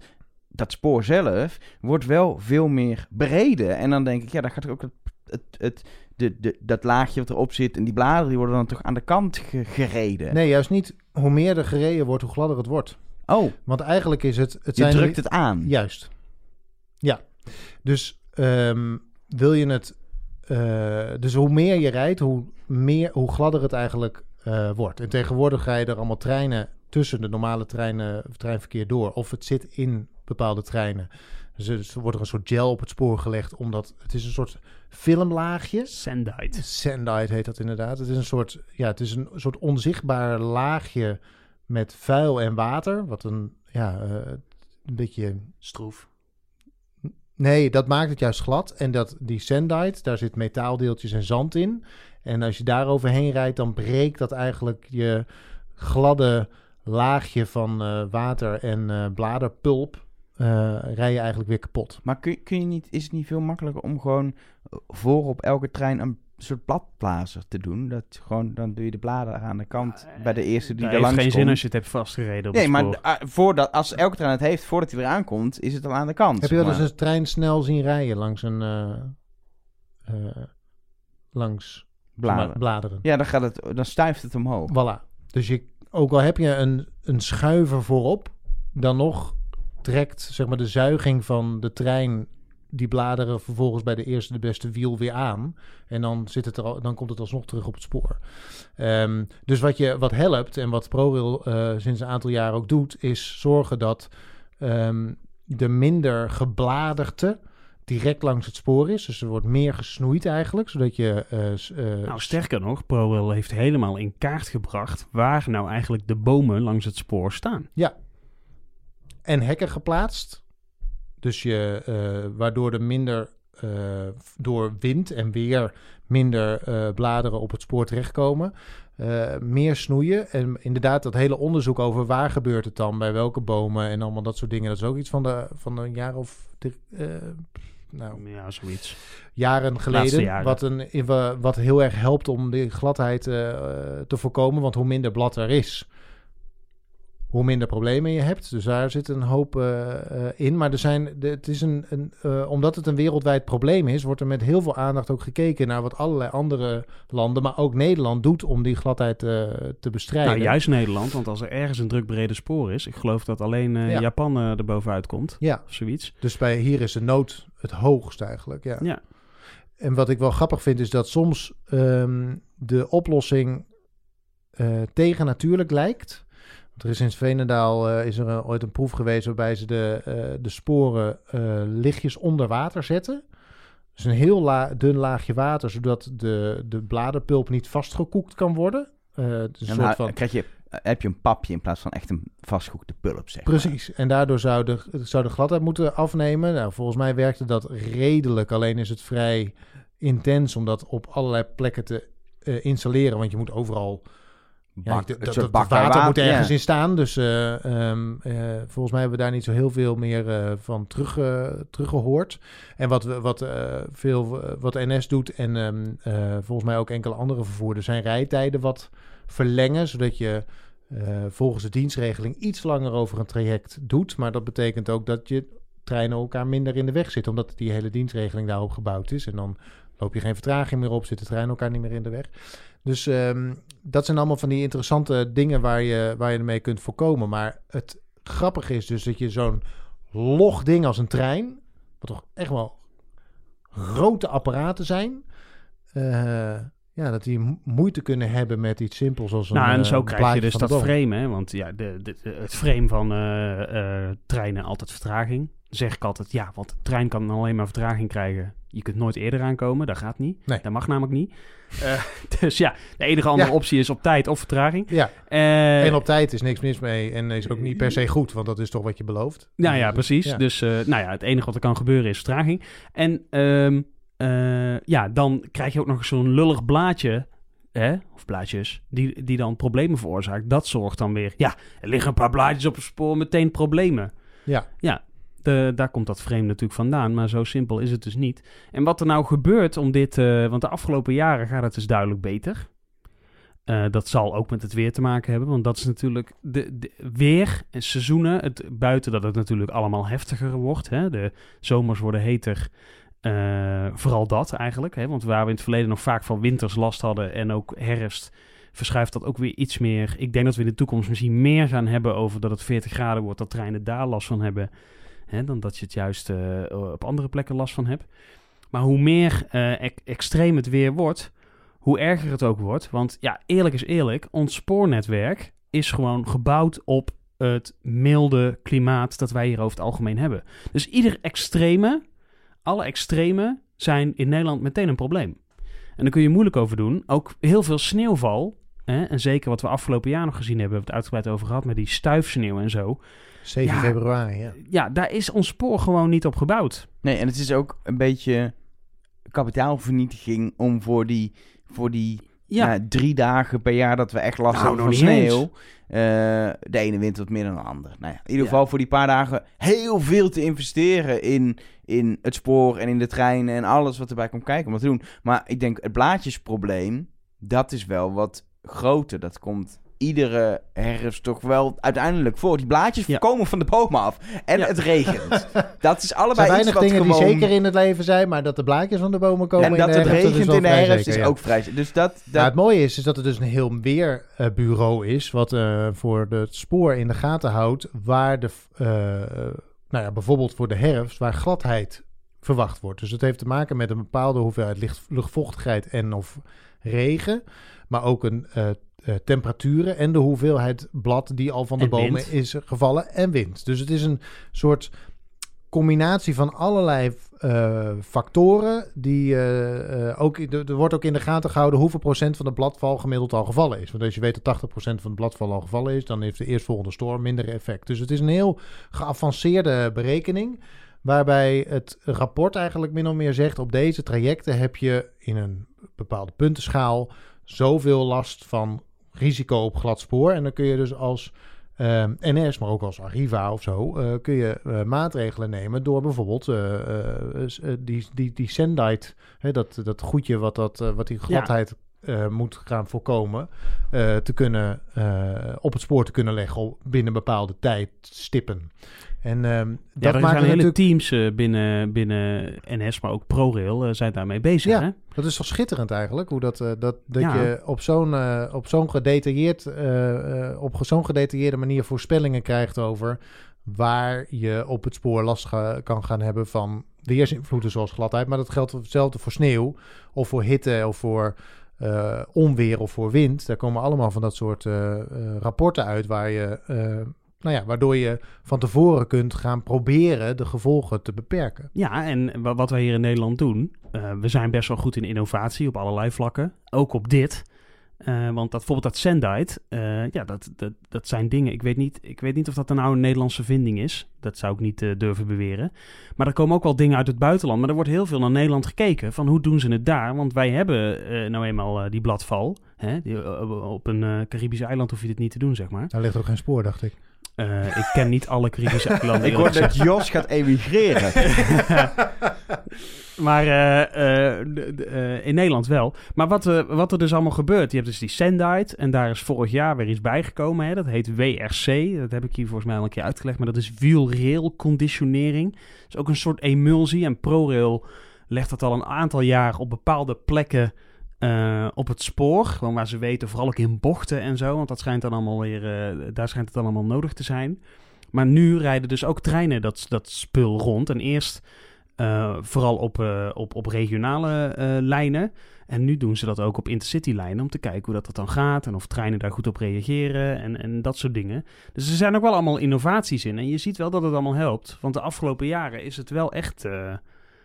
dat spoor zelf wordt wel veel meer bereden. En dan denk ik, ja, dan gaat ook het, het, het, de, de, dat laagje wat erop zit en die bladeren, die worden dan toch aan de kant ge- gereden. Nee, juist niet. Hoe meer er gereden wordt, hoe gladder het wordt. Oh, Want eigenlijk is het... het je zijn drukt het aan. Juist. Ja. Dus ehm, wil je het... eh, dus hoe meer je rijdt, hoe, meer, hoe gladder het eigenlijk eh, wordt. En tegenwoordig rijden er allemaal treinen tussen de normale treinen, treinverkeer door. Of het zit in bepaalde treinen. Dus er wordt er een soort gel op het spoor gelegd, omdat het is een soort filmlaagje. Sandite. Sandite heet dat inderdaad. Het is een soort, ja, het is een soort onzichtbaar laagje met vuil en water. Wat een, ja, eh, een beetje Stroef. Nee, dat maakt het juist glad. En dat, die sandite, daar zit metaaldeeltjes en zand in. En als je daar overheen rijdt, dan breekt dat eigenlijk je gladde laagje van eh, water en eh, bladerpulp. Eh rij je eigenlijk weer kapot. Maar kun, kun je niet, is het niet veel makkelijker om gewoon voor op elke trein een soort bladblazer te doen? Dat gewoon, dan doe je de bladeren aan de kant bij de eerste die Dat er heeft langs geen komt. zin als je het hebt vastgereden op Nee, maar ah, voordat, als elke trein het heeft, voordat hij eraan komt, is het al aan de kant. Heb je wel eens een trein snel zien rijden langs een... eh, eh, langs bladeren? bladeren? Ja, dan, gaat het, dan stuift het omhoog. Voilà. Dus je, ook al heb je een, een schuiver voorop, dan nog trekt zeg maar, de zuiging van de trein die bladeren vervolgens bij de eerste de beste wiel weer aan. En dan, zit het er al, dan komt het alsnog terug op het spoor. Ehm, dus wat, je, wat helpt en wat ProRail eh, sinds een aantal jaar ook doet, is zorgen dat ehm, de minder gebladerte direct langs het spoor is. Dus er wordt meer gesnoeid eigenlijk, zodat je... eh, eh, Nou, sterker nog, ProRail heeft helemaal in kaart gebracht waar nou eigenlijk de bomen langs het spoor staan. En hekken geplaatst. Dus je, eh, waardoor er minder eh, door wind en weer minder eh, bladeren op het spoor terechtkomen. Meer snoeien. En inderdaad, dat hele onderzoek over waar gebeurt het dan, bij welke bomen en allemaal dat soort dingen. Dat is ook iets van, de, van een jaar of nou, Ja, zoiets. jaren geleden. jaren. Wat, een, wat heel erg helpt om die gladheid te voorkomen. Want hoe minder blad er is, hoe minder problemen je hebt. Dus daar zit een hoop eh, eh, in. Maar er zijn, het is een, een, eh, omdat het een wereldwijd probleem is, wordt er met heel veel aandacht ook gekeken naar wat allerlei andere landen, maar ook Nederland doet om die gladheid te bestrijden. Nou, juist Nederland, want als er ergens een druk brede spoor is, ik geloof dat alleen Ja. Japan er bovenuit komt, Ja, of zoiets. dus bij hier is de nood het hoogst eigenlijk. Ja. Ja. En wat ik wel grappig vind is dat soms ehm, de oplossing eh tegen natuurlijk lijkt. Er is in Veenendaal eh, is er een- ooit een proef geweest waarbij ze de, eh, de sporen eh, lichtjes onder water zetten. Dus een heel la dun laagje water, zodat de, de bladerpulp niet vastgekoekt kan worden. Eh, een soort van... krijg je, eh, heb je een papje in plaats van echt een vastgekoekte pulp, zeg maar. Precies. En daardoor zou de, zou de gladheid moeten afnemen. Nou, volgens mij werkte dat redelijk. Alleen is het vrij intens om dat op allerlei plekken te eh, installeren. Want je moet overal... Bak- dat, water moet ergens ja. in staan. Dus eh, ehm, eh, volgens mij hebben we daar niet zo heel veel meer eh, van terug, eh, teruggehoord. En wat, wat, veel, wat NS doet en ehm, eh, volgens mij ook enkele andere vervoerders... zijn rijtijden wat verlengen, zodat je volgens de dienstregeling iets langer over een traject doet. Maar dat betekent ook dat je treinen elkaar minder in de weg zitten, omdat die hele dienstregeling daarop gebouwd is. En dan loop je geen vertraging meer op, zit de trein elkaar niet meer in de weg. Dus ehm, dat zijn allemaal van die interessante dingen waar je, waar je ermee kunt voorkomen. Maar het grappige is dus dat je zo'n log ding als een trein, wat toch echt wel grote apparaten zijn, eh, ja, dat die mo- moeite kunnen hebben met iets simpels als een Nou, en eh, zo krijg je dus dat frame, hè? Want ja, de, het frame van eh, eh, treinen altijd vertraging. Dan zeg ik altijd, ja, want de trein kan alleen maar vertraging krijgen. Je kunt nooit eerder aankomen, dat gaat niet. Nee. Dat mag namelijk niet. Eh, dus ja, de enige andere Ja. optie is op tijd of vertraging. Ja, Eh, en op tijd is niks mis mee en is ook niet per se goed, want dat is toch wat je belooft. Nou ja, precies. ja. Dus eh, nou ja, het enige wat er kan gebeuren is vertraging. En ehm, eh, ja, dan krijg je ook nog zo'n lullig blaadje, hè, of blaadjes, die, die dan problemen veroorzaakt. Dat zorgt dan weer, ja, er liggen een paar blaadjes op het spoor, meteen problemen. Ja. Ja, de, daar komt dat frame natuurlijk vandaan, maar zo simpel is het dus niet. En wat er nou gebeurt om dit, eh, want de afgelopen jaren gaat het dus duidelijk beter. Eh, dat zal ook met het weer te maken hebben, want dat is natuurlijk de, weer en seizoenen. Het, buiten dat het natuurlijk allemaal heftiger wordt. Hè? De zomers worden heter. eh, vooral dat eigenlijk. Hè? Want waar we in het verleden nog vaak van winters last hadden en ook herfst, verschuift dat ook weer iets meer. Ik denk dat we in de toekomst misschien meer gaan hebben over dat het 40 graden wordt, dat treinen daar last van hebben. Hè? Dan dat je het juist eh, op andere plekken last van hebt. Maar hoe meer eh, ex- extreem het weer wordt, hoe erger het ook wordt. Want ja, eerlijk is eerlijk, ons spoornetwerk is gewoon gebouwd op het milde klimaat dat wij hier over het algemeen hebben. Dus ieder extreme, alle extreme zijn in Nederland meteen een probleem. En daar kun je moeilijk over doen. Ook heel veel sneeuwval, hè, en zeker wat we afgelopen jaar nog gezien hebben, hebben we het uitgebreid over gehad met die stuifsneeuw en zo. 7 Ja. februari, ja. Ja, daar is ons spoor gewoon niet op gebouwd. Nee, en het is ook een beetje kapitaalvernietiging om voor die, voor die Ja, nou, drie dagen per jaar dat we echt last Nou, hebben van sneeuw. eh, de ene wint wat meer dan de ander. Nou ja, in ieder Ja. geval voor die paar dagen heel veel te investeren in, in het spoor en in de treinen en alles wat erbij komt kijken om dat te doen. Maar ik denk het blaadjesprobleem, dat is wel wat groter. Dat komt iedere herfst toch wel uiteindelijk voor. Die blaadjes Ja. komen van de bomen af. En Ja. het regent. Dat is allebei zijn iets weinig wat dingen gewoon... die zeker in het leven zijn, maar dat de blaadjes van de bomen komen en in dat de het herfst, dat regent in de herfst zeker, is ja. ook vrij... Dus dat... dat Nou, het mooie is, is dat er dus een heel weerbureau is, wat eh, voor het spoor in de gaten houdt, waar de, eh, nou ja, bijvoorbeeld voor de herfst, waar gladheid verwacht wordt. Dus het heeft te maken met een bepaalde hoeveelheid luchtvochtigheid en of regen, maar ook een eh, eh, temperaturen en de hoeveelheid blad die al van de En bomen wind. is gevallen en wind. Dus het is een soort combinatie van allerlei eh, factoren die eh, ook er wordt ook in de gaten gehouden hoeveel procent van de bladval gemiddeld al gevallen is. Want als je weet dat 80% van de bladval al gevallen is, dan heeft de eerstvolgende storm minder effect. Dus het is een heel geavanceerde berekening Waarbij het rapport eigenlijk min of meer zegt: op deze trajecten heb je in een bepaalde puntenschaal zoveel last van risico op glad spoor. En dan kun je dus als ehm, NS, maar ook als Arriva of zo, eh, kun je eh, maatregelen nemen door bijvoorbeeld eh, die, die, die Sendite, hè, dat, dat goedje wat, dat, wat die gladheid eh, moet gaan voorkomen, eh, te kunnen, eh, op het spoor te kunnen leggen binnen bepaalde tijdstippen. En ehm, Ja, dat er maakt zijn het hele natuurlijk teams binnen, binnen NS, maar ook ProRail zijn daarmee bezig. Ja. Hè? Dat is toch schitterend eigenlijk, hoe dat, dat, dat Ja. je op zo'n, op zo'n gedetailleerd, op zo'n gedetailleerde manier voorspellingen krijgt over waar je op het spoor last ga- kan gaan hebben van weersinvloeden zoals gladheid. Maar dat geldt hetzelfde voor sneeuw of voor hitte of voor eh, onweer of voor wind. Daar komen allemaal van dat soort eh, eh, rapporten uit waar je, nou ja, waardoor je van tevoren kunt gaan proberen de gevolgen te beperken. Ja, en wa- wat wij hier in Nederland doen, we zijn best wel goed in innovatie op allerlei vlakken. Ook op dit. Eh, want dat, bijvoorbeeld dat Sendite, eh, ja, dat, dat, dat zijn dingen. Ik weet, niet, ik weet niet of dat een Nederlandse vinding is. Dat zou ik niet eh, durven beweren. Maar er komen ook wel dingen uit het buitenland. Maar er wordt heel veel naar Nederland gekeken. Van hoe doen ze het daar? Want wij hebben nou eenmaal die bladval. Hè? Die, op een Caribisch eiland hoef je dit niet te doen, zeg maar. Daar ligt ook geen spoor, dacht ik. Eh, ik ken niet alle Caribische eilanden. Ik hoor dat Jos gaat emigreren. Maar eh, eh, in Nederland wel. Maar wat, wat er dus allemaal gebeurt. Je hebt dus die Sendite. En daar is vorig jaar weer iets bijgekomen. Hè? Dat heet WRC. Dat heb ik hier volgens mij al een keer uitgelegd. Maar dat is wheel rail conditionering. Dat is ook een soort emulsie. En ProRail legt dat al een aantal jaar op bepaalde plekken eh, op het spoor. Gewoon waar ze weten, vooral ook in bochten en zo. Want dat schijnt dan allemaal weer, eh, daar schijnt het dan allemaal nodig te zijn. Maar nu rijden dus ook treinen dat, dat spul rond. En eerst eh, vooral op, op, op regionale lijnen. En nu doen ze dat ook op intercity-lijnen om te kijken hoe dat, dat dan gaat. En of treinen daar goed op reageren en, en dat soort dingen. Dus er zijn ook wel allemaal innovaties in. En je ziet wel dat het allemaal helpt. Want de afgelopen jaren is het wel echt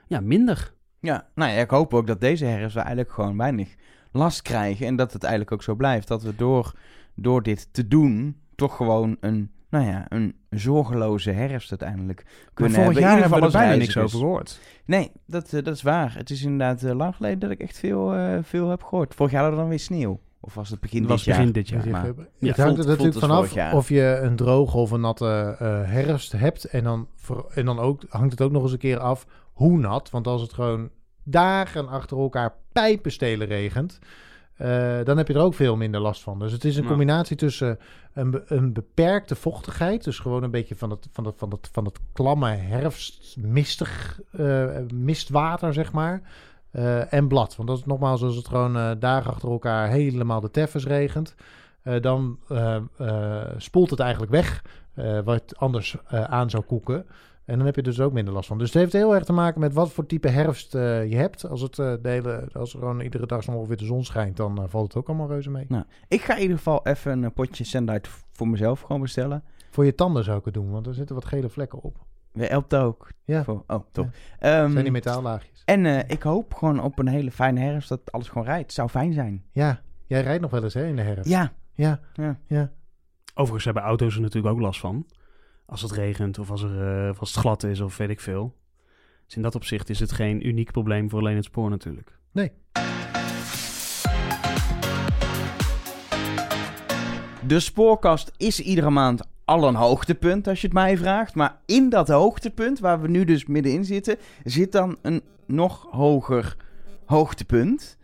ja, minder. Ja, nou ja, ik hoop ook dat deze herfst we eigenlijk gewoon weinig last krijgen. En dat het eigenlijk ook zo blijft. Dat we door, door dit te doen toch gewoon een, nou ja, een zorgeloze herfst uiteindelijk Maar kunnen vorig hebben. jaar hebben we er bijna niks over gehoord. Nee, dat, eh, dat is waar. Het is inderdaad eh, lang geleden dat ik echt veel, eh, veel heb gehoord. Vorig jaar hadden we dan weer sneeuw. Of was het begin was dit jaar? begin dit jaar. Je- maar- het Ja, hangt voelt- er natuurlijk vanaf jaar. of je een droge of een natte eh, herfst hebt. En dan, voor- en dan ook, hangt het ook nog eens een keer af hoe nat. Want als het gewoon dagen achter elkaar pijpenstelen regent... eh, dan heb je er ook veel minder last van. Dus het is een combinatie tussen een, be- een beperkte vochtigheid... dus gewoon een beetje van het, van het, van het, van het klamme herfstmistig eh, mistwater, zeg maar... eh, en blad. Want dat is nogmaals, als het gewoon dagen achter elkaar helemaal de teffers regent... dan spoelt het eigenlijk weg wat anders aan zou koeken. En dan heb je dus ook minder last van. Dus het heeft heel erg te maken met wat voor type herfst eh, je hebt. Als, het, eh, de hele, als er gewoon iedere dag zo ongeveer de zon schijnt, dan eh, valt het ook allemaal reuze mee. Ik ga in ieder geval even een potje Sendite voor mezelf gewoon bestellen. Voor je tanden zou ik het doen, want er zitten wat gele vlekken op. Weer helpt ook. Ja, Voor- oh, top. Ja. Ehm, zijn die metaallaagjes. en eh, ik hoop gewoon op een hele fijne herfst dat alles gewoon rijdt. Zou fijn zijn. Ja, jij rijdt nog wel eens hè, in de herfst. Ja, ja, Ja. ja. Overigens hebben auto's er natuurlijk ook last van. Als het regent of als, er, eh, of als het glad is of weet ik veel. Dus in dat opzicht is het geen uniek probleem voor alleen het spoor natuurlijk. De spoorkast is iedere maand al een hoogtepunt, als je het mij vraagt. Maar in dat hoogtepunt, waar we nu dus middenin zitten, zit dan een nog hoger hoogtepunt.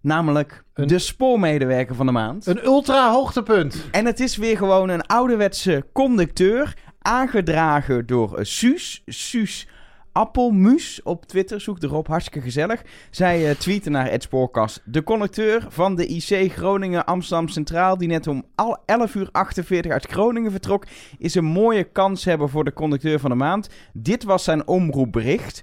Namelijk Een- de spoormedewerker van de maand. Een ultra hoogtepunt. En het is weer gewoon een ouderwetse conducteur, aangedragen door eh, Suus. Suus Appelmuus op Twitter, zoek erop, hartstikke gezellig. Zij eh tweeten naar Ed Spoorkast. De conducteur van de IC Groningen Amsterdam Centraal, die net om al 11 uur 48 uit Groningen vertrok, is een mooie kans hebben voor de conducteur van de maand. Dit was zijn omroepbericht.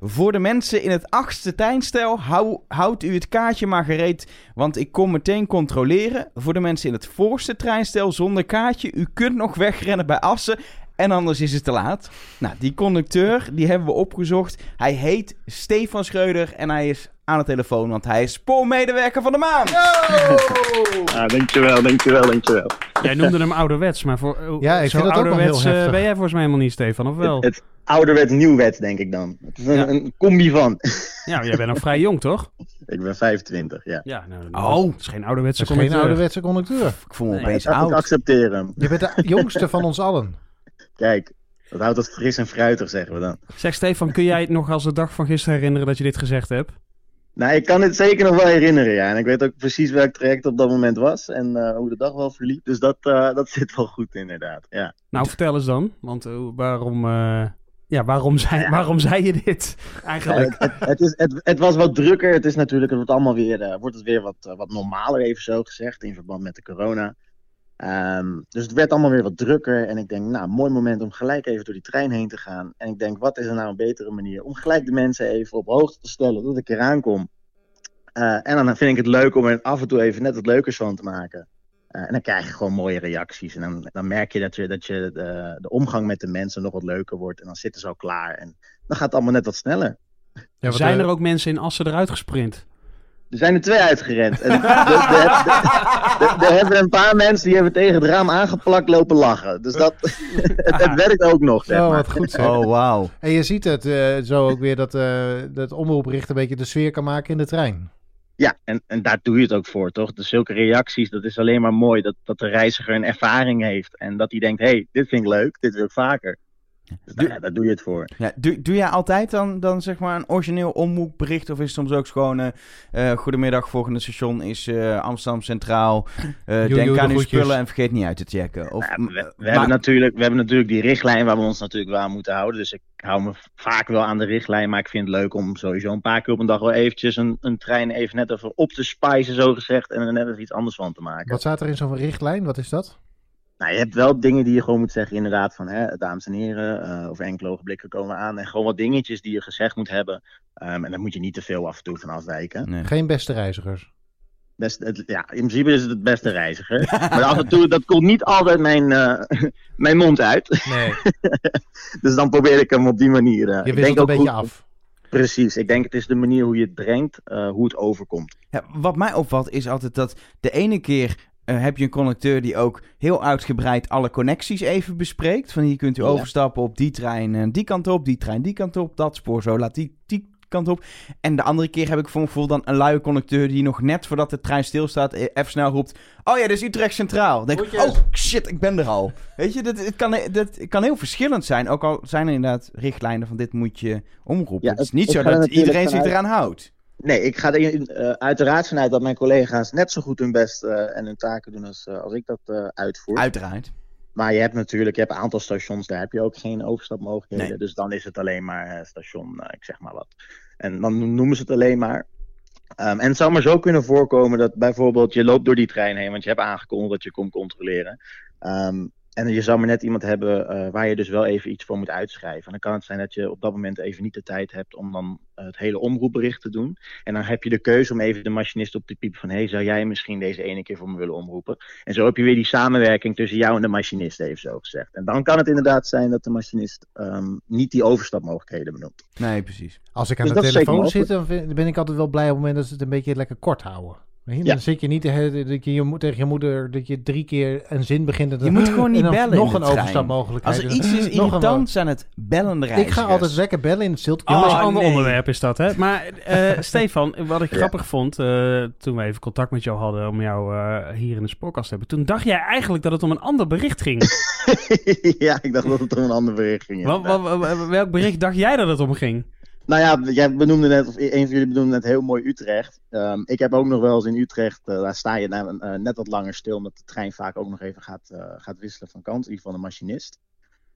Voor de mensen in het achtste treinstel, hou, houdt u het kaartje maar gereed, want ik kom meteen controleren. Voor de mensen in het voorste treinstel zonder kaartje, u kunt nog wegrennen bij Assen. En anders is het te laat. Nou, die conducteur, die hebben we opgezocht. Hij heet Stefan Schreuder en hij is aan de telefoon, want hij is spoormedewerker van de maand. Ah, dankjewel, dankjewel, dankjewel. Jij noemde hem ouderwets, maar voor, eh, Ja, ik zo vind dat ook wel ouderwets, heel eh, heftig. ben jij volgens mij helemaal niet, Stefan, of wel? Het, het ouderwets nieuwwets, denk ik dan. Het is een, Ja. een combi van. Ja, jij bent nog vrij jong, toch? ik ben 25, ja. Ja, nou, Oh. Het is geen ouderwetse geen conducteur. ouderwetse conducteur. Ik voel me Nee, opeens Ik oud. accepteer hem. Je bent de jongste van ons allen. Kijk, dat houdt het fris en fruitig, zeggen we dan. Zeg Stefan, kun jij het nog als de dag van gisteren herinneren dat je dit gezegd hebt? Nou, ik kan het zeker nog wel herinneren, ja. En ik weet ook precies welk traject op dat moment was en eh, hoe de dag wel verliep. Dus dat, eh, dat zit wel goed, inderdaad. Ja. Nou, vertel eens dan. Want eh, waarom, ja, waarom, zei, waarom zei je dit eigenlijk? Ja, het, het, het is, het, het was wat drukker. Het is natuurlijk, het wordt allemaal weer, wordt het weer wat, wat normaler, even zo gezegd, in verband met de corona. Ehm, dus het werd allemaal weer wat drukker. En ik denk, nou, mooi moment om gelijk even door die trein heen te gaan. En ik denk, wat is er nou een betere manier om gelijk de mensen even op hoogte te stellen dat ik eraan kom. Eh, en dan vind ik het leuk om er af en toe even net wat leukers van te maken. Eh, en dan krijg je gewoon mooie reacties. En dan, dan merk je dat, je, dat je de, de omgang met de mensen nog wat leuker wordt. En dan zitten ze al klaar. En dan gaat het allemaal net wat sneller. Ja, Zijn eh, er ook mensen in Assen eruit gesprint? Er zijn er twee uitgerend. En er, er- er- er- er hebben een paar mensen die hebben tegen het raam aangeplakt lopen lachen. Dus dat, het, het werkt ook nog, zeg Oh, wat goed zeg. Oh, wauw. En je ziet het eh, zo ook weer dat, eh dat omroepricht een beetje de sfeer kan maken in de trein. Ja, en, en daar doe je het ook voor, toch? Dus zulke reacties, dat is alleen maar mooi. Dat, dat de reiziger een ervaring heeft. En dat hij denkt, hé, hey, dit vind ik leuk, dit wil ik vaker. Dus daar, ja, daar doe je het voor. Ja, doe, doe jij altijd dan, dan zeg maar een origineel omroepbericht? Of is het soms ook gewoon... eh eh, goedemiddag, volgende station is eh, Amsterdam Centraal. Eh, denk aan uw spullen en vergeet niet uit te checken. Of, Ja, we, we maar- hebben natuurlijk, we hebben natuurlijk die richtlijn waar we ons natuurlijk wel aan moeten houden. Dus ik hou me vaak wel aan de richtlijn. Maar ik vind het leuk om sowieso een paar keer op een dag wel eventjes een, een trein even net even op te spijzen, zo gezegd. En er net even iets anders van te maken. Wat staat er in zo'n richtlijn? Wat is dat? Nou, je hebt wel dingen die je gewoon moet zeggen, inderdaad, van hè, dames en heren, eh, over enkele ogenblikken komen we aan. En gewoon wat dingetjes die je gezegd moet hebben. Ehm, en daar moet je niet te veel af en toe van afwijken. Nee. Geen beste reizigers. Best, het, ja, in principe is het het beste reiziger. maar af en toe, dat komt niet altijd mijn, eh, mijn mond uit. Nee, dus dan probeer ik hem op die manier. eh, je wisselt een ook beetje goed- af. Precies, ik denk het is de manier hoe je het brengt, eh, hoe het overkomt. Ja, wat mij opvalt is altijd dat de ene keer eh, heb je een conducteur die ook heel uitgebreid alle connecties even bespreekt. Van hier kunt u Ja. overstappen op die trein en die kant op, die trein die kant op, dat spoor zo, laat die, die kant op. En de andere keer heb ik voor mijn gevoel dan een luie conducteur die nog net voordat de trein stilstaat eh, even snel roept... Oh ja, dit is Utrecht Centraal. Dan denk ik, oh shit, ik ben er al. Weet je, dat, het, kan, dat het kan heel verschillend zijn. Ook al zijn er inderdaad richtlijnen van dit moet je omroepen. Ja, het is niet zo dat iedereen zich eraan houdt. Nee, ik ga er eh, uiteraard vanuit dat mijn collega's net zo goed hun best eh, en hun taken doen als, eh, als ik dat uitvoer. Uiteraard. Maar je hebt natuurlijk, je hebt een aantal stations, daar heb je ook geen overstapmogelijkheden. Nee. Dus dan is het alleen maar station, ik zeg maar wat. En dan noemen ze het alleen maar. Ehm, en het zou maar zo kunnen voorkomen dat bijvoorbeeld je loopt door die trein heen, want je hebt aangekondigd dat je komt controleren. Ehm, en je zou maar net iemand hebben eh, waar je dus wel even iets voor moet uitschrijven. En dan kan het zijn dat je op dat moment even niet de tijd hebt om dan eh, het hele omroepbericht te doen. En dan heb je de keuze om even de machinist op te piepen van... hé, hey, zou jij misschien deze ene keer voor me willen omroepen? En zo heb je weer die samenwerking tussen jou en de machinist, even zo gezegd. En dan kan het inderdaad zijn dat de machinist ehm, niet die overstapmogelijkheden benoemt. Nee, precies. Als ik aan Dus de telefoon zit, dan ben ik altijd wel blij op het moment dat ze het een beetje lekker kort houden. Weet je? Ja. Dan zit je niet dat je, je moet tegen je moeder dat je drie keer een zin begint. en Je dan- moet gewoon niet bellen Nog een trein. overstapmogelijkheid. Als er iets is Nog een- irritant, zijn het bellende Ik ga altijd lekker bellen in het stilte. Oh, een ander nee. onderwerp is dat, hè? Maar eh, Stefan, wat ik Ja. grappig vond, eh, toen we even contact met jou hadden om jou eh, hier in de spoorkast te hebben, toen dacht jij eigenlijk dat het om een ander bericht ging. ja, ik dacht dat het om een ander bericht ging. Wat- welk bericht dacht jij dat het om ging? Nou ja, jij benoemde net, of een van jullie benoemde net heel mooi Utrecht. Ehm, ik heb ook nog wel eens in Utrecht, eh, daar sta je eh, net wat langer stil, omdat de trein vaak ook nog even gaat, eh, gaat wisselen van kant, in ieder geval de machinist.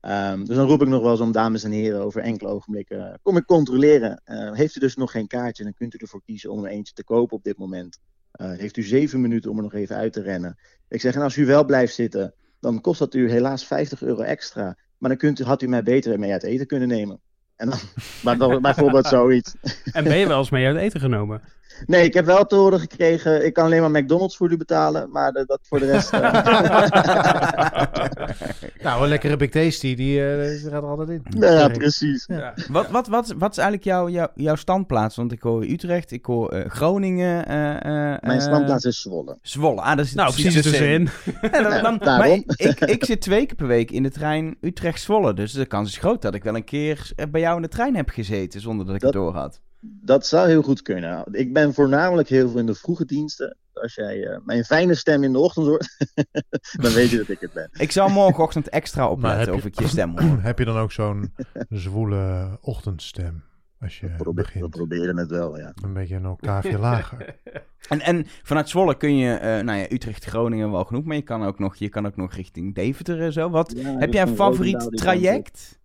Ehm, dus dan roep ik nog wel eens om, dames en heren, over enkele ogenblikken, kom ik controleren. Heeft u dus nog geen kaartje, dan kunt u ervoor kiezen om er eentje te kopen op dit moment. Heeft u zeven minuten om er nog even uit te rennen. Ik zeg, en als u wel blijft zitten, dan kost dat u helaas 50 euro extra. Maar dan kunt u, had u mij beter mee uit eten kunnen nemen. En dan, maar dan bijvoorbeeld zoiets. En ben je wel eens mee uit eten genomen? Nee, ik heb wel te horen gekregen, ik kan alleen maar McDonald's voor u betalen, maar dat, dat voor de rest... eh, Nou, een lekkere Big Tasty, die, eh, die gaat er altijd in. ja, precies. Wat, wat, wat, wat is eigenlijk jouw, jouw, jouw standplaats? Want ik hoor Utrecht, ik hoor eh, Groningen. eh, eh, Mijn eh, standplaats is Zwolle. Zwolle. Ah, dat zit Nou, precies tussenin. Ja, dan, Ja, dan- daarom. maar ik, ik, zit twee keer per week in de trein Utrecht-Zwolle. Dus de kans is groot dat ik wel een keer eh, bij jou in de trein heb gezeten zonder dat ik Dat- het door had. Dat zou heel goed kunnen. Ik ben voornamelijk heel veel in de vroege diensten. Als jij eh, mijn fijne stem in de ochtend hoort, dan weet je dat ik het ben. Ik zal morgenochtend extra opletten of ik je stem hoor. Heb je dan ook zo'n zwoele ochtendstem? Als je We, probe- we begint. proberen het wel, ja. Een beetje een octaafje lager. En, en vanuit Zwolle kun je, eh, nou ja, Utrecht-Groningen wel genoeg, maar je kan ook nog, je kan ook nog richting Deventer en zo. Wat, Ja, heb jij een favoriet traject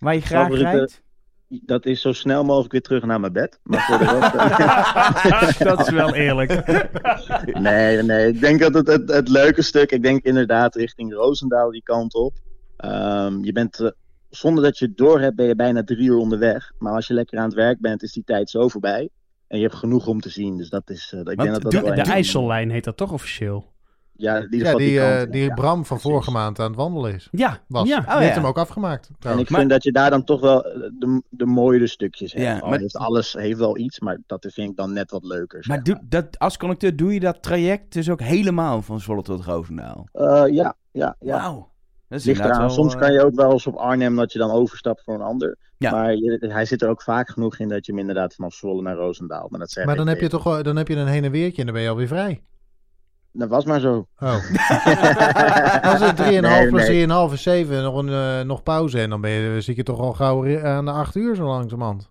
waar je graag Favoriete- rijdt? Dat is zo snel mogelijk weer terug naar mijn bed. Maar voor de rest... eh, dat is wel eerlijk. nee, nee. Ik denk dat het, het, het leuke stuk, ik denk inderdaad richting Roosendaal die kant op. Ehm, je bent, eh, zonder dat je het door hebt, ben je bijna drie uur onderweg. Maar als je lekker aan het werk bent, is die tijd zo voorbij. En je hebt genoeg om te zien. Dus dat is. eh, ik denk dat dat De, de IJssellijn heet dat toch officieel? Ja, die, die, eh, kant, die ja. Bram van precies. vorige maand aan het wandelen is. Ja, Was. ja. Oh, die heeft ja. hem ook afgemaakt. En ik vind dat je daar dan toch wel eh, de, de mooiere stukjes hebt. Ja, maar- heeft alles heeft wel iets, maar dat vind ik dan net wat leuker. zeg Maar doe, dat, als conducteur doe je dat traject dus ook helemaal van Zwolle tot Roosendaal? Eh, ja, ja, ja. Wauw. Ligt inderdaad eraan. wel, Soms kan je ook wel eens op Arnhem dat je dan overstapt voor een ander. Ja. Maar je- hij zit er ook vaak genoeg in dat je hem inderdaad vanaf Zwolle naar Roosendaal. Maar dat maar dan heb je toch wel- dan heb je een heen en weertje en dan ben je alweer vrij. Dat was maar zo. Oh. Als het 3,5 Nee, plus nee. 3,5 is 7 en nog, een, eh, nog pauze. En dan ben je, zit je toch al gauw aan de 8 uur zo langzamerhand.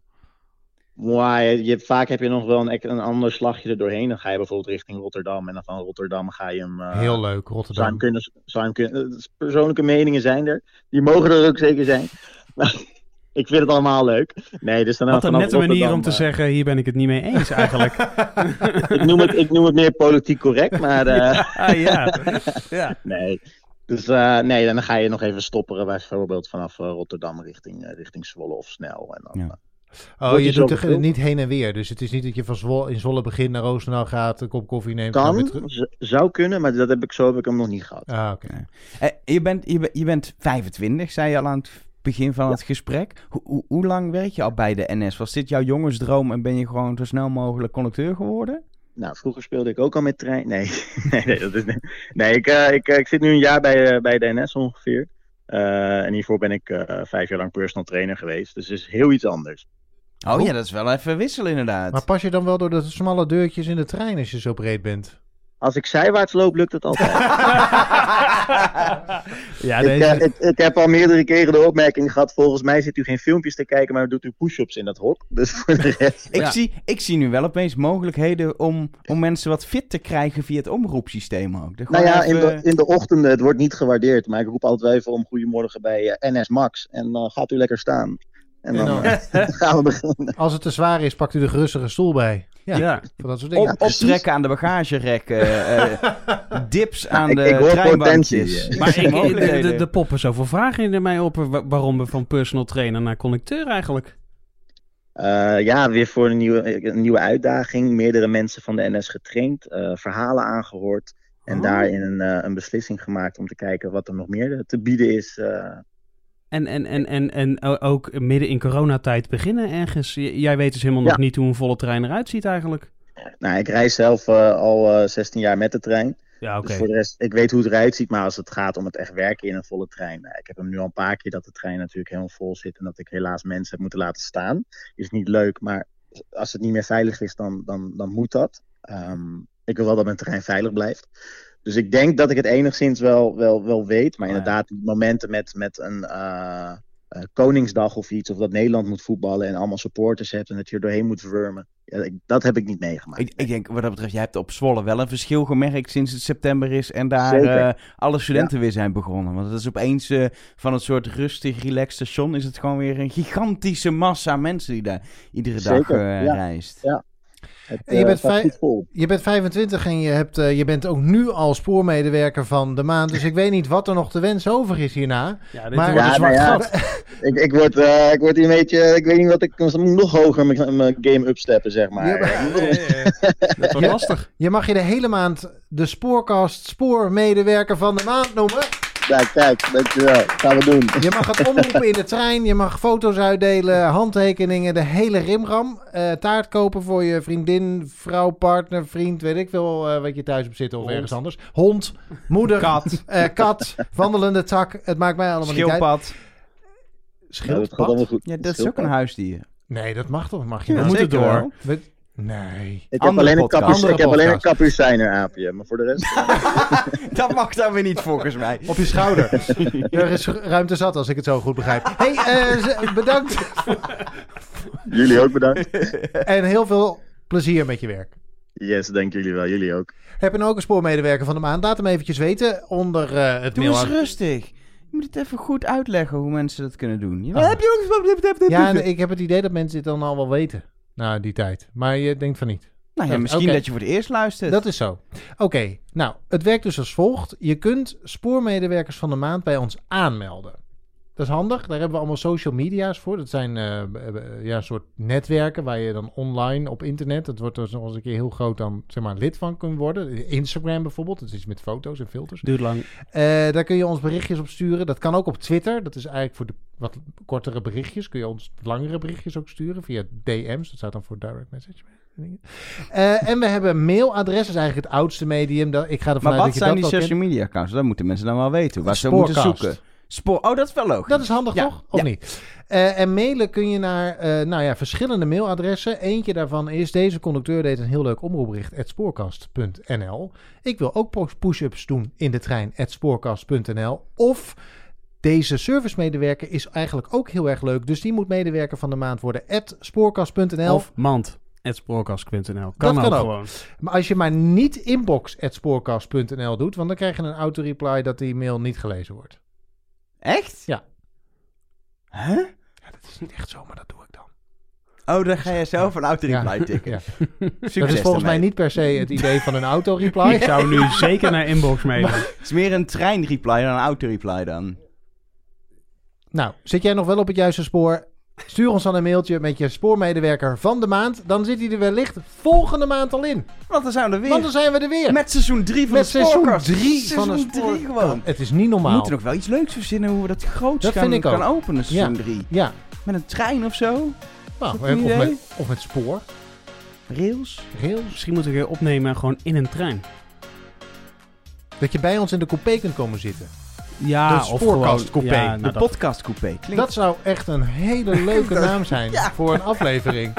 Maar je, je- vaak heb je nog wel een, een ander slagje er doorheen. Dan ga je bijvoorbeeld richting Rotterdam. En dan van Rotterdam ga je hem... eh, Heel leuk, zou hem Rotterdam. kunnen, zou hem kunnen, eh, persoonlijke meningen zijn er. Die mogen er ook zeker zijn. Maar ik vind het allemaal leuk. Nee, dus dan Wat een nette manier om te Rotterdam, zeggen, hier ben ik het niet mee eens eigenlijk. eh, ik, noem het, ik noem het meer politiek correct, maar eh, ah, ja. ja. nee. Dus eh, nee, dan ga je nog even stopperen, bijvoorbeeld vanaf eh, Rotterdam richting, eh, richting Zwolle of snel. En dan, Ja. eh, Oh, je je doet er niet heen en weer. Dus het is niet dat je van Zwolle, in Zwolle begint naar Roosendaal gaat, een kop koffie neemt en dan weer kan, terug. zou kunnen, maar dat heb ik, zo heb ik hem nog niet gehad. Ah, oké. Eh, je, bent, je, je bent 25, zei je al aan het begin van het gesprek. Hoe- lang werk je al bij de NS? Was dit jouw jongensdroom en ben je gewoon zo snel mogelijk conducteur geworden? Nou, vroeger speelde ik ook al met trein. Nee, nee, nee, dat is. Nee, ik, eh, ik, eh, ik zit nu een jaar bij, eh, bij de NS ongeveer. Eh, en hiervoor ben ik eh, vijf jaar lang personal trainer geweest. Dus het is heel iets anders. Oh ja, dat is wel even wisselen inderdaad. Maar pas je dan wel door de smalle deurtjes in de trein als je zo breed bent? Als ik zijwaarts loop, lukt het altijd. ja, ik, deze... eh, ik, ik heb al meerdere keren de opmerking gehad. Volgens mij zit u geen filmpjes te kijken, maar doet u push-ups in dat hok. Dus voor de rest. ik, Ja. zie, ik zie nu wel opeens mogelijkheden om, om mensen wat fit te krijgen via het omroepsysteem ook. De- Nou ja, in de, in de ochtenden, het wordt niet gewaardeerd. Maar ik roep altijd wel even om goedemorgen bij eh, NS Max. En dan gaat u lekker staan. En dan En dan- eh, gaan we beginnen. Als het te zwaar is, pakt u de gerustige stoel bij. Ja, ja. voor dat soort dingen. Op, optrekken aan de bagagerekken, eh, dips aan ik- de ik hoor treinbankjes. potentie, Maar ik, de, de, de poppen zoveel vragen in mij op wa- waarom we van personal trainer naar conducteur eigenlijk. Eh, ja, weer voor een nieuwe, een nieuwe uitdaging. Meerdere mensen van de NS getraind, eh, verhalen aangehoord. En Oh. daarin een, eh, een beslissing gemaakt om te kijken wat er nog meer te bieden is. Eh. En, en, en, en, en ook midden in coronatijd beginnen ergens. Jij weet dus helemaal nog Ja. niet hoe een volle trein eruit ziet eigenlijk. nou, ik reis zelf eh, al eh 16 jaar met de trein. Ja, oké. Dus voor de rest, ik weet hoe het eruit ziet. Maar als het gaat om het echt werken in een volle trein. nou, ik heb hem nu al een paar keer dat de trein natuurlijk helemaal vol zit. En dat ik helaas mensen heb moeten laten staan. Is niet leuk, maar als het niet meer veilig is, dan, dan, dan moet dat. Ehm, ik wil wel dat mijn trein veilig blijft. Dus ik denk dat ik het enigszins wel, wel, wel weet. Maar Oh inderdaad, die momenten met, met een eh, eh, Koningsdag of iets. Of dat Nederland moet voetballen en allemaal supporters hebt. En dat je er doorheen moet wurmen. Ja, ik- dat heb ik niet meegemaakt. Ik, ik denk, wat dat betreft, jij hebt op Zwolle wel een verschil gemerkt sinds het september is en daar eh, alle studenten weer zijn begonnen. Want het is opeens van een soort rustig, relaxed station, is het gewoon weer een gigantische massa mensen die daar iedere dag Zeker, ja. reist. Ja. Het En je eh, bent vij-. Je bent 25 en je, hebt, eh, je bent ook nu al spoormedewerker van de maand. Dus ik weet niet wat er nog te wensen over is hierna. Ja, dit Maar- wordt een Ja, zwart nou ja. Ik, ik, word, eh, ik word hier een beetje, ik weet niet wat ik, ik moet nog hoger mijn, mijn game upsteppen, zeg maar. Ja, maar- Eh, Dat wordt lastig. Je mag je de hele maand de Spoorcast spoormedewerker van de maand noemen. Kijk, kijk, dankjewel. Gaan we doen. Je mag het omroepen in de trein. Je mag foto's uitdelen, handtekeningen, de hele rimram. Eh, taart kopen voor je vriendin, vrouw, partner, vriend, weet ik veel eh, wat je thuis hebt zitten of Hond. ergens anders. Hond, moeder, Kat, eh, kat, wandelende tak. Het maakt mij allemaal niet uit. schildpad. Nou, dat gaat allemaal goed. Ja, dat is ook een huisdier. Nee, dat mag toch? Mag je Ja, wel? moet het zeker door. wel. Nee. Ik heb alleen een, podcast. kapu- ik heb alleen een kapucijner aapje, maar voor de rest... Dat mag dan weer niet volgens mij. Op je schouder. er is ruimte zat, als ik het zo goed begrijp. hey, eh, bedankt. jullie ook bedankt. En heel veel plezier met je werk. Yes, dank jullie wel. Jullie ook. Heb je nou ook een spoormedewerker van de maand? Laat hem eventjes weten onder eh, het Doe mail. eens rustig. Je moet het even goed uitleggen hoe mensen dat kunnen doen. Je- Oh. Heb je ook... Ja, en ik heb het idee dat mensen dit dan al wel weten. Na die tijd. Maar je denkt van niet. Nou ja, misschien dat je voor het eerst luistert. Dat is zo. Oké, nou, het werkt dus als volgt. Je kunt spoormedewerkers van de maand bij ons aanmelden. Dat is handig. Daar hebben we allemaal social media's voor. Dat zijn eh, ja, een soort netwerken waar je dan online op internet, dat wordt dus nog eens een keer heel groot, dan zeg maar lid van kunt worden. Instagram bijvoorbeeld, dat is iets met foto's en filters. Duurt lang. Eh, daar kun je ons berichtjes op sturen. Dat kan ook op Twitter. Dat is eigenlijk voor de wat kortere berichtjes. Kun je ons langere berichtjes ook sturen via DM's. Dat staat dan voor direct message. En we hebben mailadres. Dat is eigenlijk het oudste medium. Ik ga ervan maar uit wat dat je zijn dat die social media accounts? Dat moeten mensen dan wel weten. Waar ze moeten zoeken. Spoor. Oh, dat is wel logisch. Dat is handig, Ja, toch? Of ja. niet? Eh, en mailen kun je naar eh, nou ja, verschillende mailadressen. Eentje daarvan is... Deze conducteur deed een heel leuk omroepbericht... spoorkast.nl Ik wil ook push- push-ups doen in de trein... spoorkast.nl Of... Deze servicemedewerker is eigenlijk ook heel erg leuk. Dus die moet medewerker van de maand worden. Spoorkast.nl Of mand. Spoorkast.nl. Kan Dat kan ook. gewoon. Maar als je maar niet inbox at spoorkast.nl doet... want dan krijg je een auto-reply dat die mail niet gelezen wordt. Echt? Ja. Huh? Ja, dat is niet echt zo, maar dat doe ik dan. Oh, dan ga je zelf een auto-reply Ja. tikken. Ja. Succes Dat is volgens mij niet per se het idee van een auto-reply. Ik zou nu zeker naar inbox mailen. Het is meer een trein-reply dan een auto-reply dan. Nou, zit jij nog wel op het juiste spoor? Stuur ons dan een mailtje met je spoormedewerker van de maand. Dan zit hij er wellicht volgende maand al in. Want dan zijn we er weer. Want dan zijn we er weer. Met seizoen 3 van Met de seizoen Spoorkast. 3 van de Seizoen spoor. 3 gewoon. Het is niet We normaal. moeten nog wel iets leuks verzinnen hoe we dat groots Dat gaan, vind ik gaan ook. openen, seizoen 3. Ja, Met een trein of zo? nou, of, een idee? met, of met spoor, Rails? rails. Misschien moeten we weer opnemen gewoon in een trein. Dat je bij ons in de coupé kunt komen zitten. Ja, De spoorkastcoupé. Ja, de nou, dat- podcastcoupé. Klinkt... Dat zou echt een hele leuke naam zijn Ja. voor een aflevering.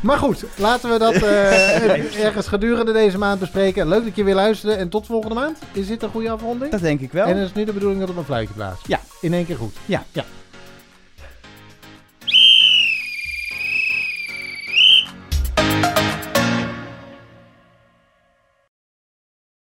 Maar goed, laten we dat eh, ergens gedurende deze maand bespreken. Leuk dat je weer luisterde en tot volgende maand. Is dit een goede afronding? Dat denk ik wel. En het is nu de bedoeling dat op een fluitje blaast. Ja. In één keer goed. Ja. ja.